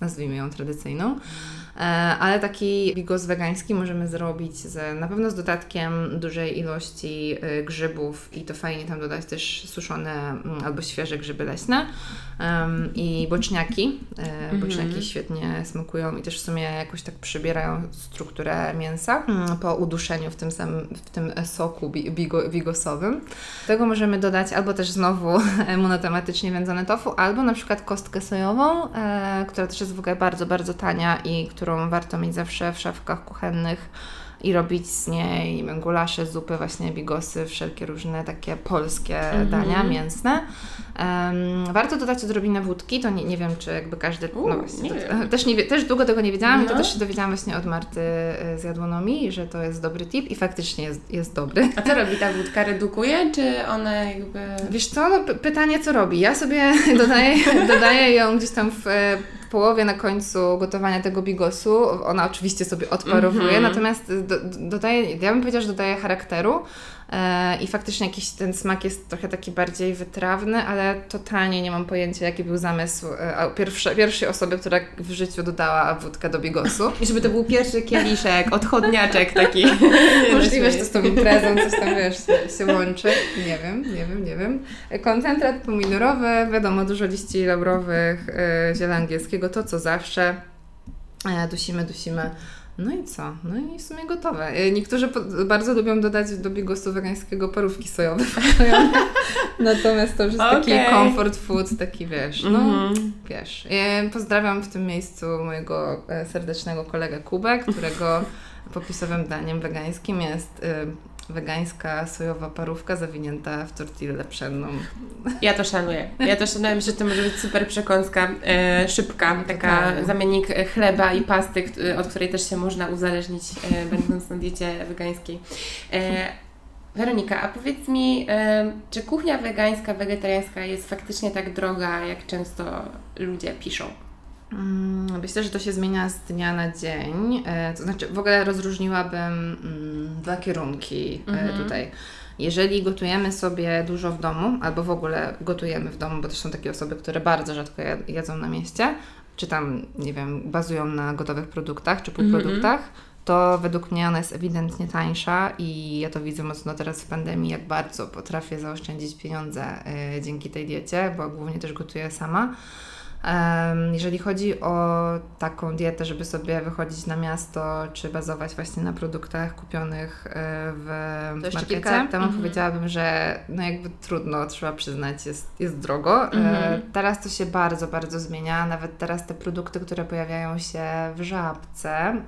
nazwijmy ją tradycyjną. E, ale taki bigos wegański możemy zrobić z, na pewno z dodatkiem dużej ilości y, grzybów i to fajnie tam dodać też suszone mm, albo świeże grzyby leśne Em, i boczniaki. E, boczniaki świetnie smakują i też w sumie jakoś tak przybierają strukturę mięsa mm, po uduszeniu w tym samym, w tym soku bi- bigo, bigosowym. Tego możemy dodać albo też znowu monotematycznie wędzone tofu, albo na przykład kostkę sojową, e, która też jest w ogóle bardzo, bardzo tania i którą warto mieć zawsze w szafkach kuchennych i robić z niej gulasze, zupy, właśnie bigosy, wszelkie różne takie polskie Mhm. dania mięsne. Em, warto dodać odrobinę wódki, to nie, nie wiem, czy jakby każdy, U, no właśnie, nie to, też, nie, też długo tego nie wiedziałam i to No. też się dowiedziałam właśnie od Marty y, z Jadłonomii, że to jest dobry tip i faktycznie jest, jest dobry. A co robi ta wódka? Redukuje, czy ona jakby... Wiesz co, no, pytanie co robi? Ja sobie dodaję, dodaję ją gdzieś tam w połowie na końcu gotowania tego bigosu. Ona oczywiście sobie odparowuje, Mhm. natomiast do, do- dodaję, ja bym powiedziała, że dodaje charakteru i faktycznie jakiś ten smak jest trochę taki bardziej wytrawny, ale totalnie nie mam pojęcia jaki był zamysł e, pierwsze, pierwszej osoby, która w życiu dodała wódkę do bigosu. I żeby to był pierwszy kieliszek, odchodniaczek taki. Możliwe, że to z tą imprezą coś tam, wiesz, się, łączy. Nie wiem, nie wiem, nie wiem. Koncentrat pomidorowy, wiadomo, dużo liści labrowych, yy, ziela angielskiego, to co zawsze. E, dusimy, dusimy. No i co? No i w sumie gotowe. E, Niektórzy bardzo lubią dodać do bigosu wegańskiego parówki sojowe. Natomiast to już jest taki Okej. comfort food, taki wiesz, no Mhm. wiesz. E, Pozdrawiam w tym miejscu mojego e, serdecznego kolegę Kubę, którego popisowym daniem wegańskim jest wegańska sojowa parówka zawinięta w tortillę pszenną. Ja to szanuję. Ja to szanuję, myślę, że to może być super przekąska, e, szybka, taka Totalnie. zamiennik e, chleba i pasty, kt- od której też się można uzależnić, e, będąc na diecie wegańskiej. E, Weronika, a powiedz mi, e, czy kuchnia wegańska, wegetariańska jest faktycznie tak droga, jak często ludzie piszą? Mm, Myślę, że to się zmienia z dnia na dzień. E, To znaczy, w ogóle rozróżniłabym mm, dwa kierunki e, Mhm. tutaj. Jeżeli gotujemy sobie dużo w domu, albo w ogóle gotujemy w domu, bo też są takie osoby, które bardzo rzadko jedzą na mieście, czy tam, nie wiem, bazują na gotowych produktach, czy półproduktach, to według mnie ona jest ewidentnie tańsza i ja to widzę mocno teraz w pandemii, jak bardzo potrafię zaoszczędzić pieniądze y, dzięki tej diecie, bo głównie też gotuję sama. Jeżeli chodzi o taką dietę, żeby sobie wychodzić na miasto, czy bazować właśnie na produktach kupionych e, w To markecie, kilka- to mhm. powiedziałabym, że no jakby trudno, trzeba przyznać, jest, jest drogo. E, Mhm. Teraz to się bardzo, bardzo zmienia. Nawet teraz te produkty, które pojawiają się w żabce, mm,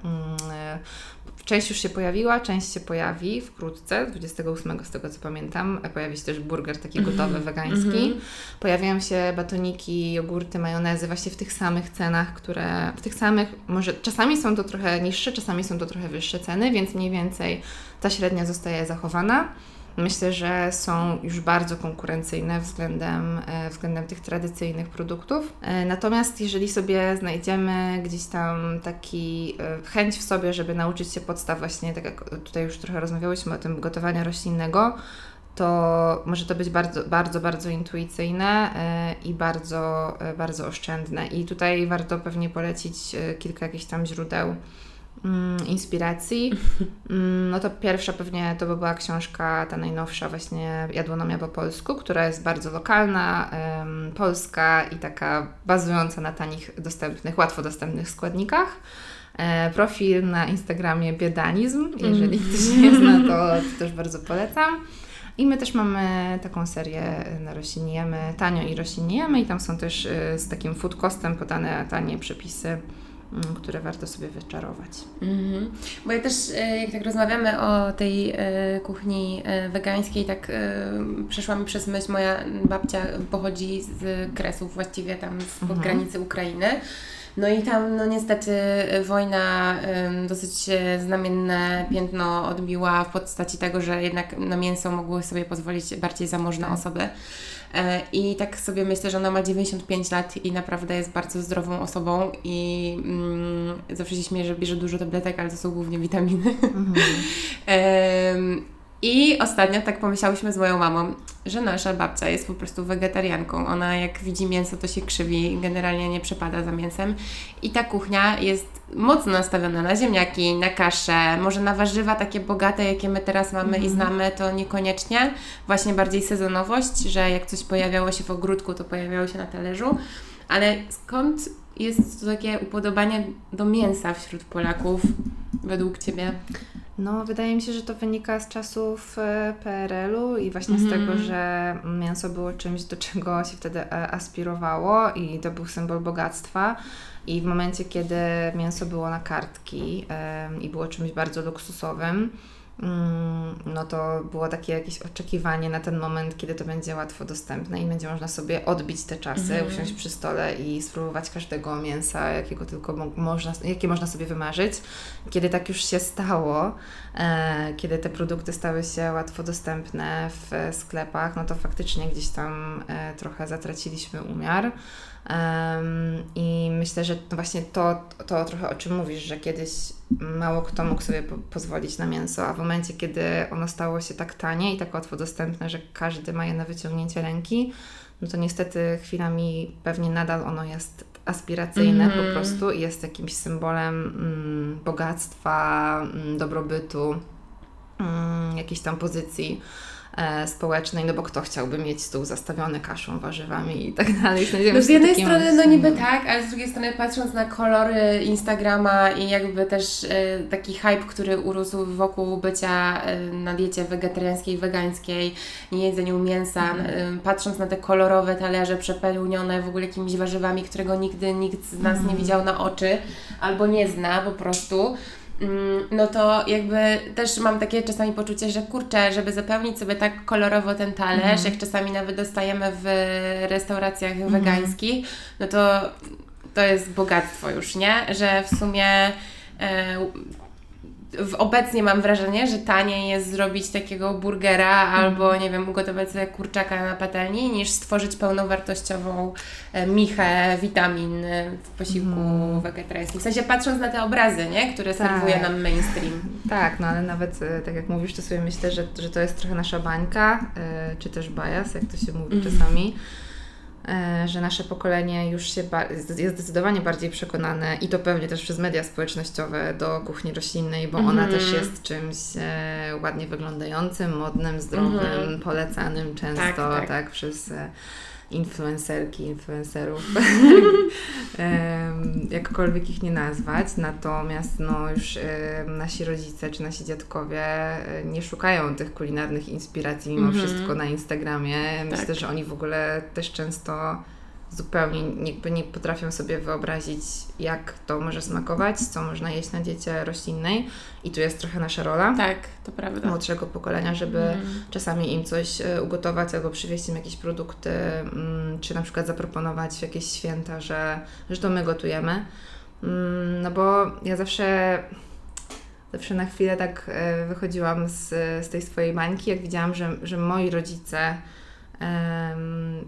Część już się pojawiła, część się pojawi wkrótce, 28 z tego co pamiętam. E, Pojawi się też burger taki gotowy, wegański. Mhm. Pojawiają się batoniki, jogurty, majonezy właśnie w tych samych cenach, które w tych samych, może czasami są to trochę niższe, czasami są to trochę wyższe ceny, więc mniej więcej ta średnia zostaje zachowana. Myślę, że są już bardzo konkurencyjne względem, e, względem tych tradycyjnych produktów. E, natomiast jeżeli sobie znajdziemy gdzieś tam taki e, chęć w sobie, żeby nauczyć się podstaw właśnie, tak jak tutaj już trochę rozmawiałyśmy o tym gotowania roślinnego, to może to być bardzo, bardzo, bardzo intuicyjne i bardzo, bardzo oszczędne. I tutaj warto pewnie polecić kilka jakichś tam źródeł mm, inspiracji. Mm, no to pierwsza pewnie to by była książka, ta najnowsza właśnie Jadłonomia po polsku, która jest bardzo lokalna, ym, polska i taka bazująca na tanich, dostępnych, łatwo dostępnych składnikach. E, profil na Instagramie Biedanizm, jeżeli mm. ktoś nie zna, to, to też bardzo polecam. I my też mamy taką serię na roślinijemy, tanio i roślinijemy i tam są też y, z takim food costem podane tanie przepisy które warto sobie wyczarować. Mhm. Bo ja też, e, jak tak rozmawiamy o tej e, kuchni e, wegańskiej, tak przeszła mi przez myśl, moja babcia pochodzi z Kresów, właściwie tam z mhm. granicy Ukrainy. No i tam, no niestety, wojna dosyć znamienne piętno odbiła w postaci tego, że jednak na mięso mogły sobie pozwolić bardziej zamożne tak. osoby. E, I tak sobie myślę, że ona ma 95 lat i naprawdę jest bardzo zdrową osobą i mm, zawsze się śmieję, że bierze dużo tabletek, ale to są głównie witaminy. Mhm. I ostatnio tak pomyślałyśmy z moją mamą, że nasza babcia jest po prostu wegetarianką. Ona jak widzi mięso, to się krzywi, generalnie nie przepada za mięsem. I ta kuchnia jest mocno nastawiona na ziemniaki, na kaszę, może na warzywa takie bogate, jakie my teraz mamy mm. i mhm. znamy, to niekoniecznie. Właśnie bardziej sezonowość, że jak coś pojawiało się w ogródku, to pojawiało się na talerzu. Ale skąd jest to takie upodobanie do mięsa wśród Polaków według Ciebie? No, wydaje mi się, że to wynika z czasów e, PRL-u i właśnie mm z tego, mhm. że mięso było czymś, do czego się wtedy e, aspirowało i to był symbol bogactwa. I w momencie, kiedy mięso było na kartki i było czymś bardzo luksusowym, no to było takie jakieś oczekiwanie na ten moment, kiedy to będzie łatwo dostępne i będzie można sobie odbić te czasy, mm. usiąść przy stole i spróbować każdego mięsa, jakiego tylko mo można, jakie można sobie wymarzyć. Kiedy tak już się stało, e, kiedy te produkty stały się łatwo dostępne w sklepach, no to faktycznie gdzieś tam e, trochę zatraciliśmy umiar. Um, I myślę, że to właśnie to, to trochę o czym mówisz, że kiedyś mało kto mógł sobie po pozwolić na mięso, a w momencie, kiedy ono stało się tak tanie i tak łatwo dostępne, że każdy ma je na wyciągnięcie ręki, no to niestety chwilami pewnie nadal ono jest aspiracyjne mm -hmm. po mhm. prostu i jest jakimś symbolem mm, bogactwa, mm, dobrobytu, mm, jakiejś tam pozycji społecznej, no bo kto chciałby mieć stół zastawiony kaszą, warzywami i tak dalej. No z jednej strony no niby tak, ale z drugiej strony patrząc na kolory Instagrama i jakby też e, taki hype, który urósł wokół bycia e, na diecie wegetariańskiej, wegańskiej, nie jedzeniu mięsa, mm. patrząc na te kolorowe talerze przepełnione w ogóle jakimiś warzywami, którego nigdy nikt z nas mm. nie mhm. widział na oczy albo nie zna po prostu no to jakby też mam takie czasami poczucie, że kurczę, żeby zapełnić sobie tak kolorowo ten talerz, mm. jak czasami nawet dostajemy w restauracjach mm. wegańskich, no to to jest bogactwo już, nie? Że w sumie e, obecnie mam wrażenie, że taniej jest zrobić takiego burgera albo, nie wiem, ugotować sobie kurczaka na patelni, niż stworzyć pełnowartościową e, michę witamin w posiłku mm. wegetariańskim. W sensie patrząc na te obrazy, nie? które tak. serwuje nam mainstream. Tak, no ale nawet e, tak jak mówisz, to sobie myślę, że, że to jest trochę nasza bańka, e, czy też bias, jak to się mówi mm. czasami E, że nasze pokolenie już się jest zdecydowanie bardziej przekonane i to pewnie też przez media społecznościowe do kuchni roślinnej, bo ona też mhm. jest czymś e, ładnie wyglądającym, modnym, zdrowym, mm polecanym często tak, tak. tak przez e, influencerki, influencerów, jakkolwiek ich nie nazwać. Natomiast no, już nasi rodzice czy nasi dziadkowie nie szukają tych kulinarnych inspiracji mimo mm -hmm. wszystko na Instagramie. Myślę, tak. że oni w ogóle też często zupełnie jakby nie potrafią sobie wyobrazić, jak to może smakować, co można jeść na diecie roślinnej. I tu jest trochę nasza rola. Tak, to prawda. Młodszego pokolenia, żeby mm. czasami im coś e, ugotować albo przywieźć im jakieś produkty, mm, czy na przykład zaproponować w jakieś święta, że, że to my gotujemy. Mm, no bo ja zawsze zawsze na chwilę tak e, wychodziłam z, z tej swojej bańki, jak widziałam, że, że moi rodzice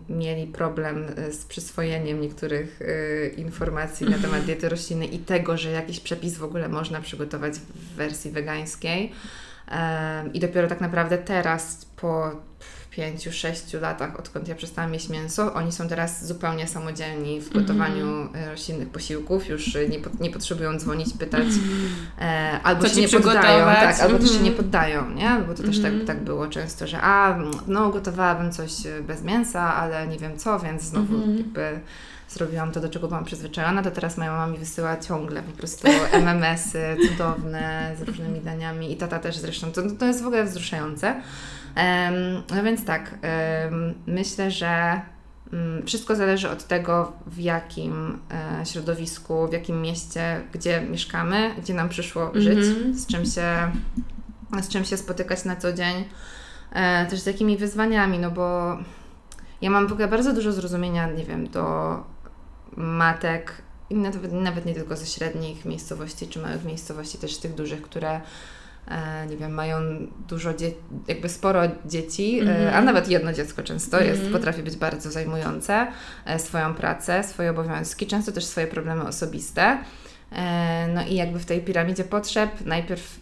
mieli problem e, z przyswojeniem niektórych y, informacji na temat diety roślinnej i tego, że jakiś przepis w ogóle można przygotować w wersji wegańskiej. I dopiero tak naprawdę teraz, po pięciu, sześciu latach, odkąd ja przestałam jeść mięso, oni są teraz zupełnie samodzielni w gotowaniu mm. roślinnych posiłków, już nie, po, nie potrzebują dzwonić, pytać, e, albo Co się nie poddają, tak, albo też się nie mhm. poddają, nie? Bo to też tak, mhm. tak było często, że a, no gotowałabym coś bez mięsa, ale nie wiem co, więc znowu jakby zrobiłam to, do czego byłam przyzwyczajona, to teraz moja mama mi wysyła ciągle po prostu MMS-y cudowne z różnymi daniami i tata też zresztą. To, to jest w ogóle wzruszające. No więc tak, myślę, że um, wszystko zależy od tego, w jakim e, środowisku, w jakim mieście, gdzie mieszkamy, gdzie nam przyszło mm -hmm. żyć, z czym się, z czym się spotykać na co dzień, e, też z jakimi wyzwaniami, no bo ja mam w ogóle bardzo dużo zrozumienia, nie wiem, do matek, nawet, nawet nie tylko ze średnich miejscowości czy małych miejscowości, też tych dużych, które nie wiem, mają dużo dzieci, jakby sporo dzieci, mm -hmm. a mhm. nawet jedno dziecko często jest, mm -hmm. potrafi być bardzo zajmujące e, swoją pracę, swoje obowiązki, często też swoje problemy osobiste. No i jakby w tej piramidzie potrzeb najpierw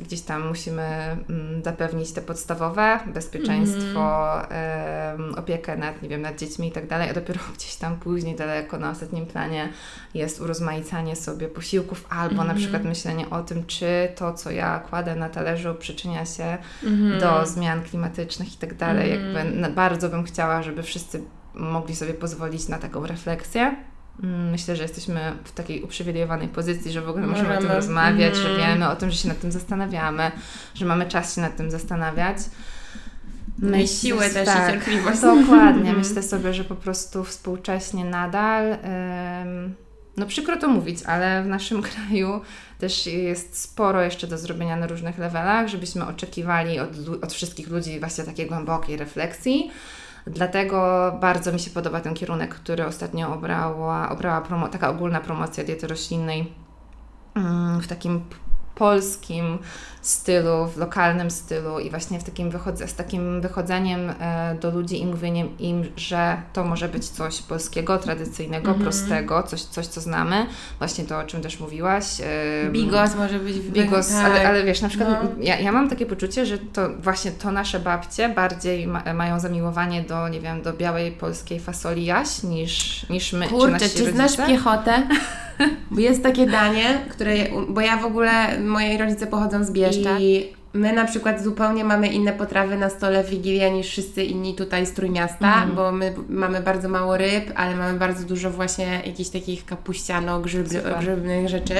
gdzieś tam musimy mm, zapewnić te podstawowe, bezpieczeństwo, mm. opiekę nad, nie wiem, nad dziećmi i tak dalej, a dopiero gdzieś tam później daleko na ostatnim planie jest urozmaicanie sobie posiłków albo mm. na przykład mhm. myślenie o tym, czy to, co ja kładę na talerzu przyczynia się mm. do zmian klimatycznych i tak dalej. Jakby mhm. bardzo bym chciała, żeby wszyscy mogli sobie pozwolić na taką refleksję. Mm, myślę, że jesteśmy w takiej uprzywilejowanej pozycji, że w ogóle możemy, możemy o tym rozmawiać, mm. że wiemy o tym, że się nad tym zastanawiamy, że mamy czas się nad tym zastanawiać. I siłę też tak, i cierpliwość. Dokładnie. Myślę sobie, że po prostu współcześnie nadal, ym, no przykro to mówić, ale w naszym kraju też jest sporo jeszcze do zrobienia na różnych levelach, żebyśmy oczekiwali od, od wszystkich ludzi właśnie takiej głębokiej refleksji. Dlatego bardzo mi się podoba ten kierunek, który ostatnio obrała, obrała promo, taka ogólna promocja diety roślinnej mm, w takim polskim stylu, w lokalnym stylu i właśnie w takim wychodze, z takim wychodzeniem e, do ludzi i mówieniem im, że to może być coś polskiego, tradycyjnego, mm -hmm. prostego, coś, coś, co znamy. Właśnie to, o czym też mówiłaś. E, bigos może być Bigos, tak. ale, ale wiesz, na przykład no. ja, ja mam takie poczucie, że to właśnie to nasze babcie bardziej ma, mają zamiłowanie do, nie wiem, do białej polskiej fasoli jaś niż, niż my, Kurczę, czy, czy znasz piechotę? Bo jest takie danie, które, bo ja w ogóle, moi rodzice pochodzą z Bieszcza i My na przykład zupełnie mamy inne potrawy na stole w Wigilię niż wszyscy inni tutaj z Trójmiasta, mm. bo my mamy bardzo mało ryb, ale mamy bardzo dużo właśnie jakichś takich kapuściano, grzyb, grzybnych rzeczy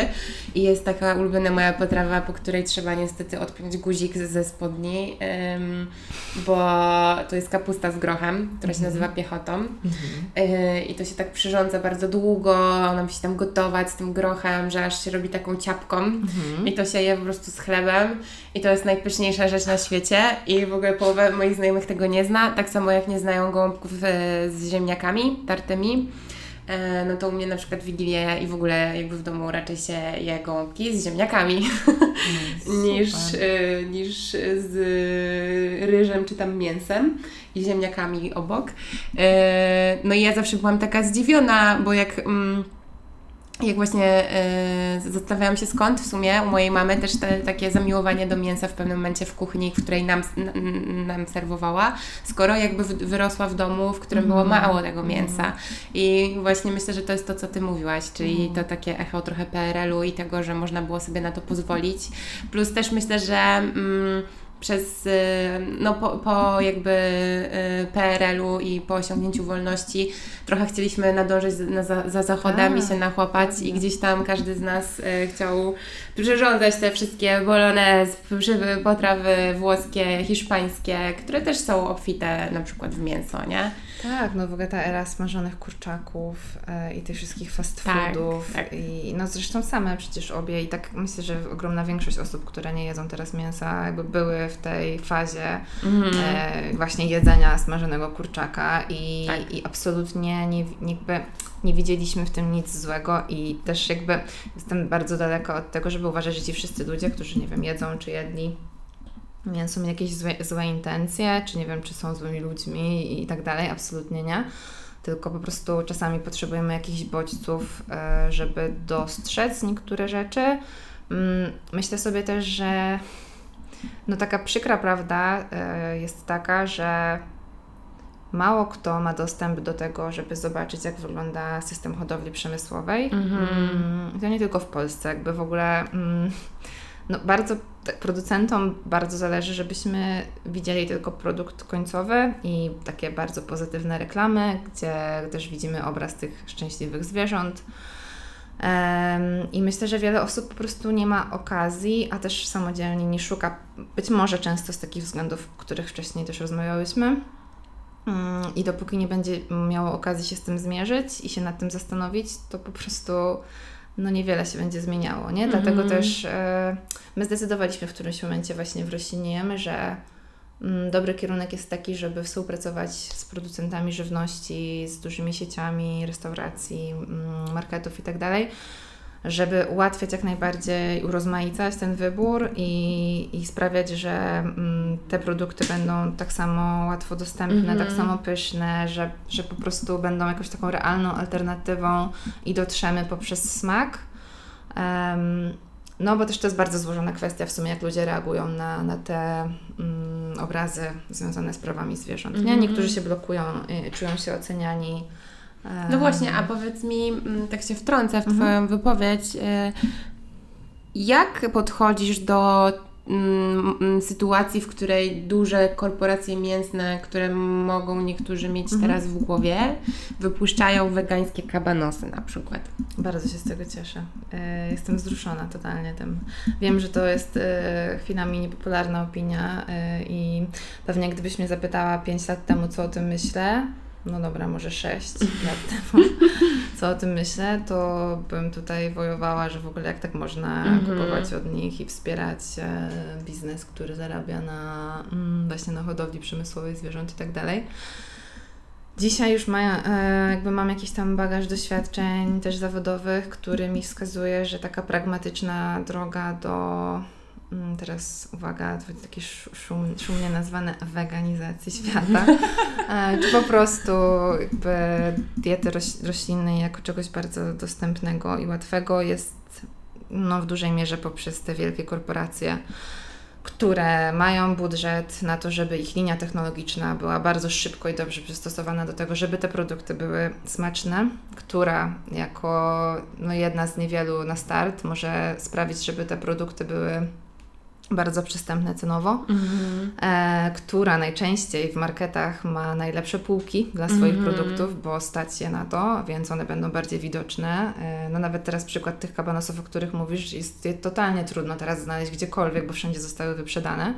i jest taka ulubiona moja potrawa, po której trzeba niestety odpiąć guzik ze spodni, um, bo to jest kapusta z grochem, która się mhm. nazywa piechotą mm. y, i to się tak przyrządza bardzo długo, ona musi tam gotować z tym grochem, że aż się robi taką ciapką mm. i to się je po prostu z chlebem i to jest jest najpyszniejsza rzecz na świecie i w ogóle połowa moich znajomych tego nie zna, tak samo jak nie znają gołąbków e, z ziemniakami tartymi. E, no to u mnie na przykład Wigilię i w ogóle jakby w domu raczej się je gołąbki z ziemniakami mm, niż, e, niż z ryżem czy tam mięsem i ziemniakami obok. No i ja zawsze byłam taka zdziwiona, bo jak... Mm, jak właśnie y, zastanawiałam się skąd w sumie u mojej mamy też te, takie zamiłowanie do mięsa w pewnym momencie w kuchni, w której nam, nam serwowała, skoro jakby wyrosła w domu, w którym było mhm. mało tego mięsa. Mhm. I właśnie myślę, że to jest to, co Ty mówiłaś, czyli mhm. to takie echo trochę PRL-u i tego, że można było sobie na to pozwolić. Plus też myślę, że... Mm, przez, y, no po, po jakby y, PRL-u i po osiągnięciu wolności trochę chcieliśmy nadążyć za, za zachodami, A, się nachłapać i gdzieś tam każdy z nas y, chciał przyrządzać te wszystkie bolognese, potrawy włoskie, hiszpańskie, które też są obfite na przykład w mięso, nie? Tak, no w ogóle ta era smażonych kurczaków e, i tych wszystkich fast tak, foodów tak, tak. i no zresztą same przecież obie i tak myślę, że ogromna większość osób, które nie jedzą teraz mięsa jakby były w tej fazie mm. e, właśnie jedzenia smażonego kurczaka i, tak. i absolutnie nie, jakby nie widzieliśmy w tym nic złego i też jakby jestem bardzo daleko od tego, żeby uważać, że ci wszyscy ludzie, którzy nie wiem, jedzą czy jedli mięso, mieli jakieś złe, złe intencje, czy nie wiem, czy są złymi ludźmi i tak dalej, absolutnie nie tylko po prostu czasami potrzebujemy jakichś bodźców, e, żeby dostrzec niektóre rzeczy. Mm, myślę sobie też, że no taka przykra prawda e, jest taka, że mało kto ma dostęp do tego, żeby zobaczyć, jak wygląda system hodowli przemysłowej. Mm-hmm. To nie tylko w Polsce, jakby w ogóle. Mm, no bardzo producentom bardzo zależy, żebyśmy widzieli tylko produkt końcowy i takie bardzo pozytywne reklamy, gdzie też widzimy obraz tych szczęśliwych zwierząt. I myślę, że wiele osób po prostu nie ma okazji, a też samodzielnie nie szuka, być może często z takich względów, o których wcześniej też rozmawiałyśmy. Mm, I dopóki nie będzie miało okazji się z tym zmierzyć i się nad tym zastanowić, to po prostu no niewiele się będzie zmieniało, nie? Dlatego mm. też e, my zdecydowaliśmy w którymś momencie właśnie w Rośliniemy, że mm, dobry kierunek jest taki, żeby współpracować z producentami żywności, z dużymi sieciami restauracji, mm, marketów itd., tak żeby ułatwiać jak najbardziej, urozmaicać ten wybór i, i sprawiać, że mm, te produkty będą tak samo łatwo dostępne, mm -hmm. tak samo pyszne, że, że po prostu będą jakąś taką realną alternatywą i dotrzemy poprzez smak. Um, no, bo też to jest bardzo złożona kwestia w sumie, jak ludzie reagują na, na te mm, obrazy związane z prawami zwierząt. Nie? Mhm. Niektórzy się blokują, y, czują się oceniani no właśnie, a powiedz mi, mm, tak się wtrącę w mhm. Twoją wypowiedź, y, jak podchodzisz do mm, mm, sytuacji, w której duże korporacje mięsne, które mogą niektórzy mieć mhm. teraz w głowie, wypuszczają wegańskie kabanosy na przykład. Bardzo się z tego cieszę. Y, jestem wzruszona totalnie tym. Wiem, że to jest y, chwilami niepopularna opinia i pewnie gdybyś mnie zapytała 5 lat temu, co o tym myślę, no dobra, może 6 lat temu, co o tym myślę, to bym tutaj wojowała, że w ogóle jak tak można mm -hmm. kupować od nich i wspierać e, biznes, który zarabia na mm, właśnie na hodowli przemysłowej zwierząt i tak dalej. Dzisiaj już ma, e, jakby mam jakiś tam bagaż doświadczeń też zawodowych, który mi wskazuje, że taka pragmatyczna droga do teraz uwaga, takie szum, szumnie nazwane weganizacji świata, e, czy po prostu jakby diety roślinnej jako czegoś bardzo dostępnego i łatwego jest no, w dużej mierze poprzez te wielkie korporacje, które mają budżet na to, żeby ich linia technologiczna była bardzo szybko i dobrze przystosowana do tego, żeby te produkty były smaczne, która jako no, jedna z niewielu na start może sprawić, żeby te produkty były bardzo przystępne cenowo, mm-hmm. e, która najczęściej w marketach ma najlepsze półki dla swoich mm-hmm. produktów, bo stać je na to, więc one będą bardziej widoczne. E, no nawet teraz przykład tych kabanosów, o których mówisz, jest, jest totalnie trudno teraz znaleźć gdziekolwiek, bo wszędzie zostały wyprzedane.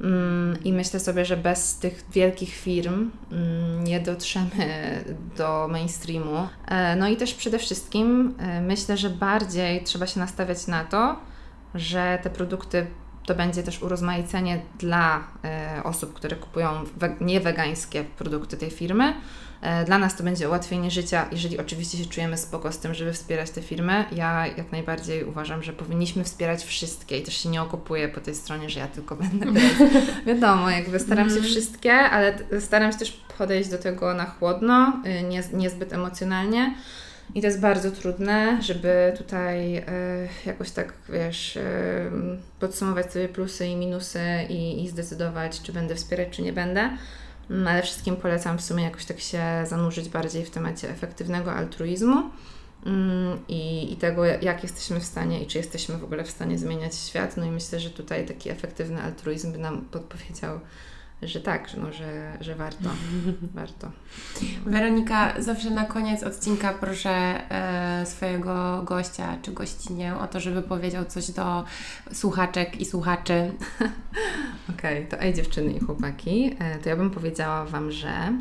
Mm, I myślę sobie, że bez tych wielkich firm mm, nie dotrzemy do mainstreamu. E, no i też przede wszystkim e, myślę, że bardziej trzeba się nastawiać na to, że te produkty to będzie też urozmaicenie dla e, osób, które kupują we, niewegańskie produkty tej firmy. E, dla nas to będzie ułatwienie życia, jeżeli oczywiście się czujemy spoko z tym, żeby wspierać te firmy. Ja jak najbardziej uważam, że powinniśmy wspierać wszystkie i też się nie okopuję po tej stronie, że ja tylko będę. Wiadomo, jakby staram się mhm. wszystkie, ale staram się też podejść do tego na chłodno, y, nie, niezbyt emocjonalnie. I to jest bardzo trudne, żeby tutaj y, jakoś tak, wiesz, y, podsumować sobie plusy i minusy i, i zdecydować, czy będę wspierać, czy nie będę. Mm, ale wszystkim polecam w sumie jakoś tak się zanurzyć bardziej w temacie efektywnego altruizmu mm, i, i tego, jak jesteśmy w stanie i czy jesteśmy w ogóle w stanie zmieniać świat. No i myślę, że tutaj taki efektywny altruizm by nam podpowiedział że tak, że, no, że, że warto. warto. Weronika, zawsze na koniec odcinka proszę e, swojego gościa czy gościnię o to, żeby powiedział coś do słuchaczek i słuchaczy. Okej, okay, to ej dziewczyny i chłopaki, e, to ja bym powiedziała Wam, że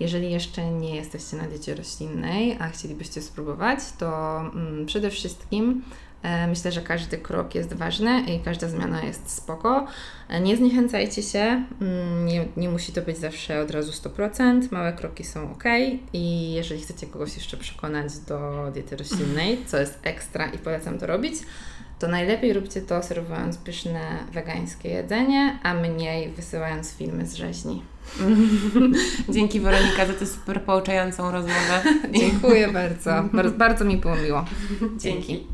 jeżeli jeszcze nie jesteście na diecie roślinnej, a chcielibyście spróbować, to mm, przede wszystkim myślę, że każdy krok jest ważny i każda zmiana jest spoko. E, nie zniechęcajcie się, mm, nie, nie musi to być zawsze od razu 100%, małe kroki są ok i jeżeli chcecie kogoś jeszcze przekonać do diety roślinnej, co jest ekstra i polecam to robić, to najlepiej róbcie to serwując pyszne wegańskie jedzenie, a mniej wysyłając filmy z rzeźni. Dzięki Weronika za tę super pouczającą rozmowę. Dziękuję bardzo. bardzo. Bardzo mi było miło. Dzięki.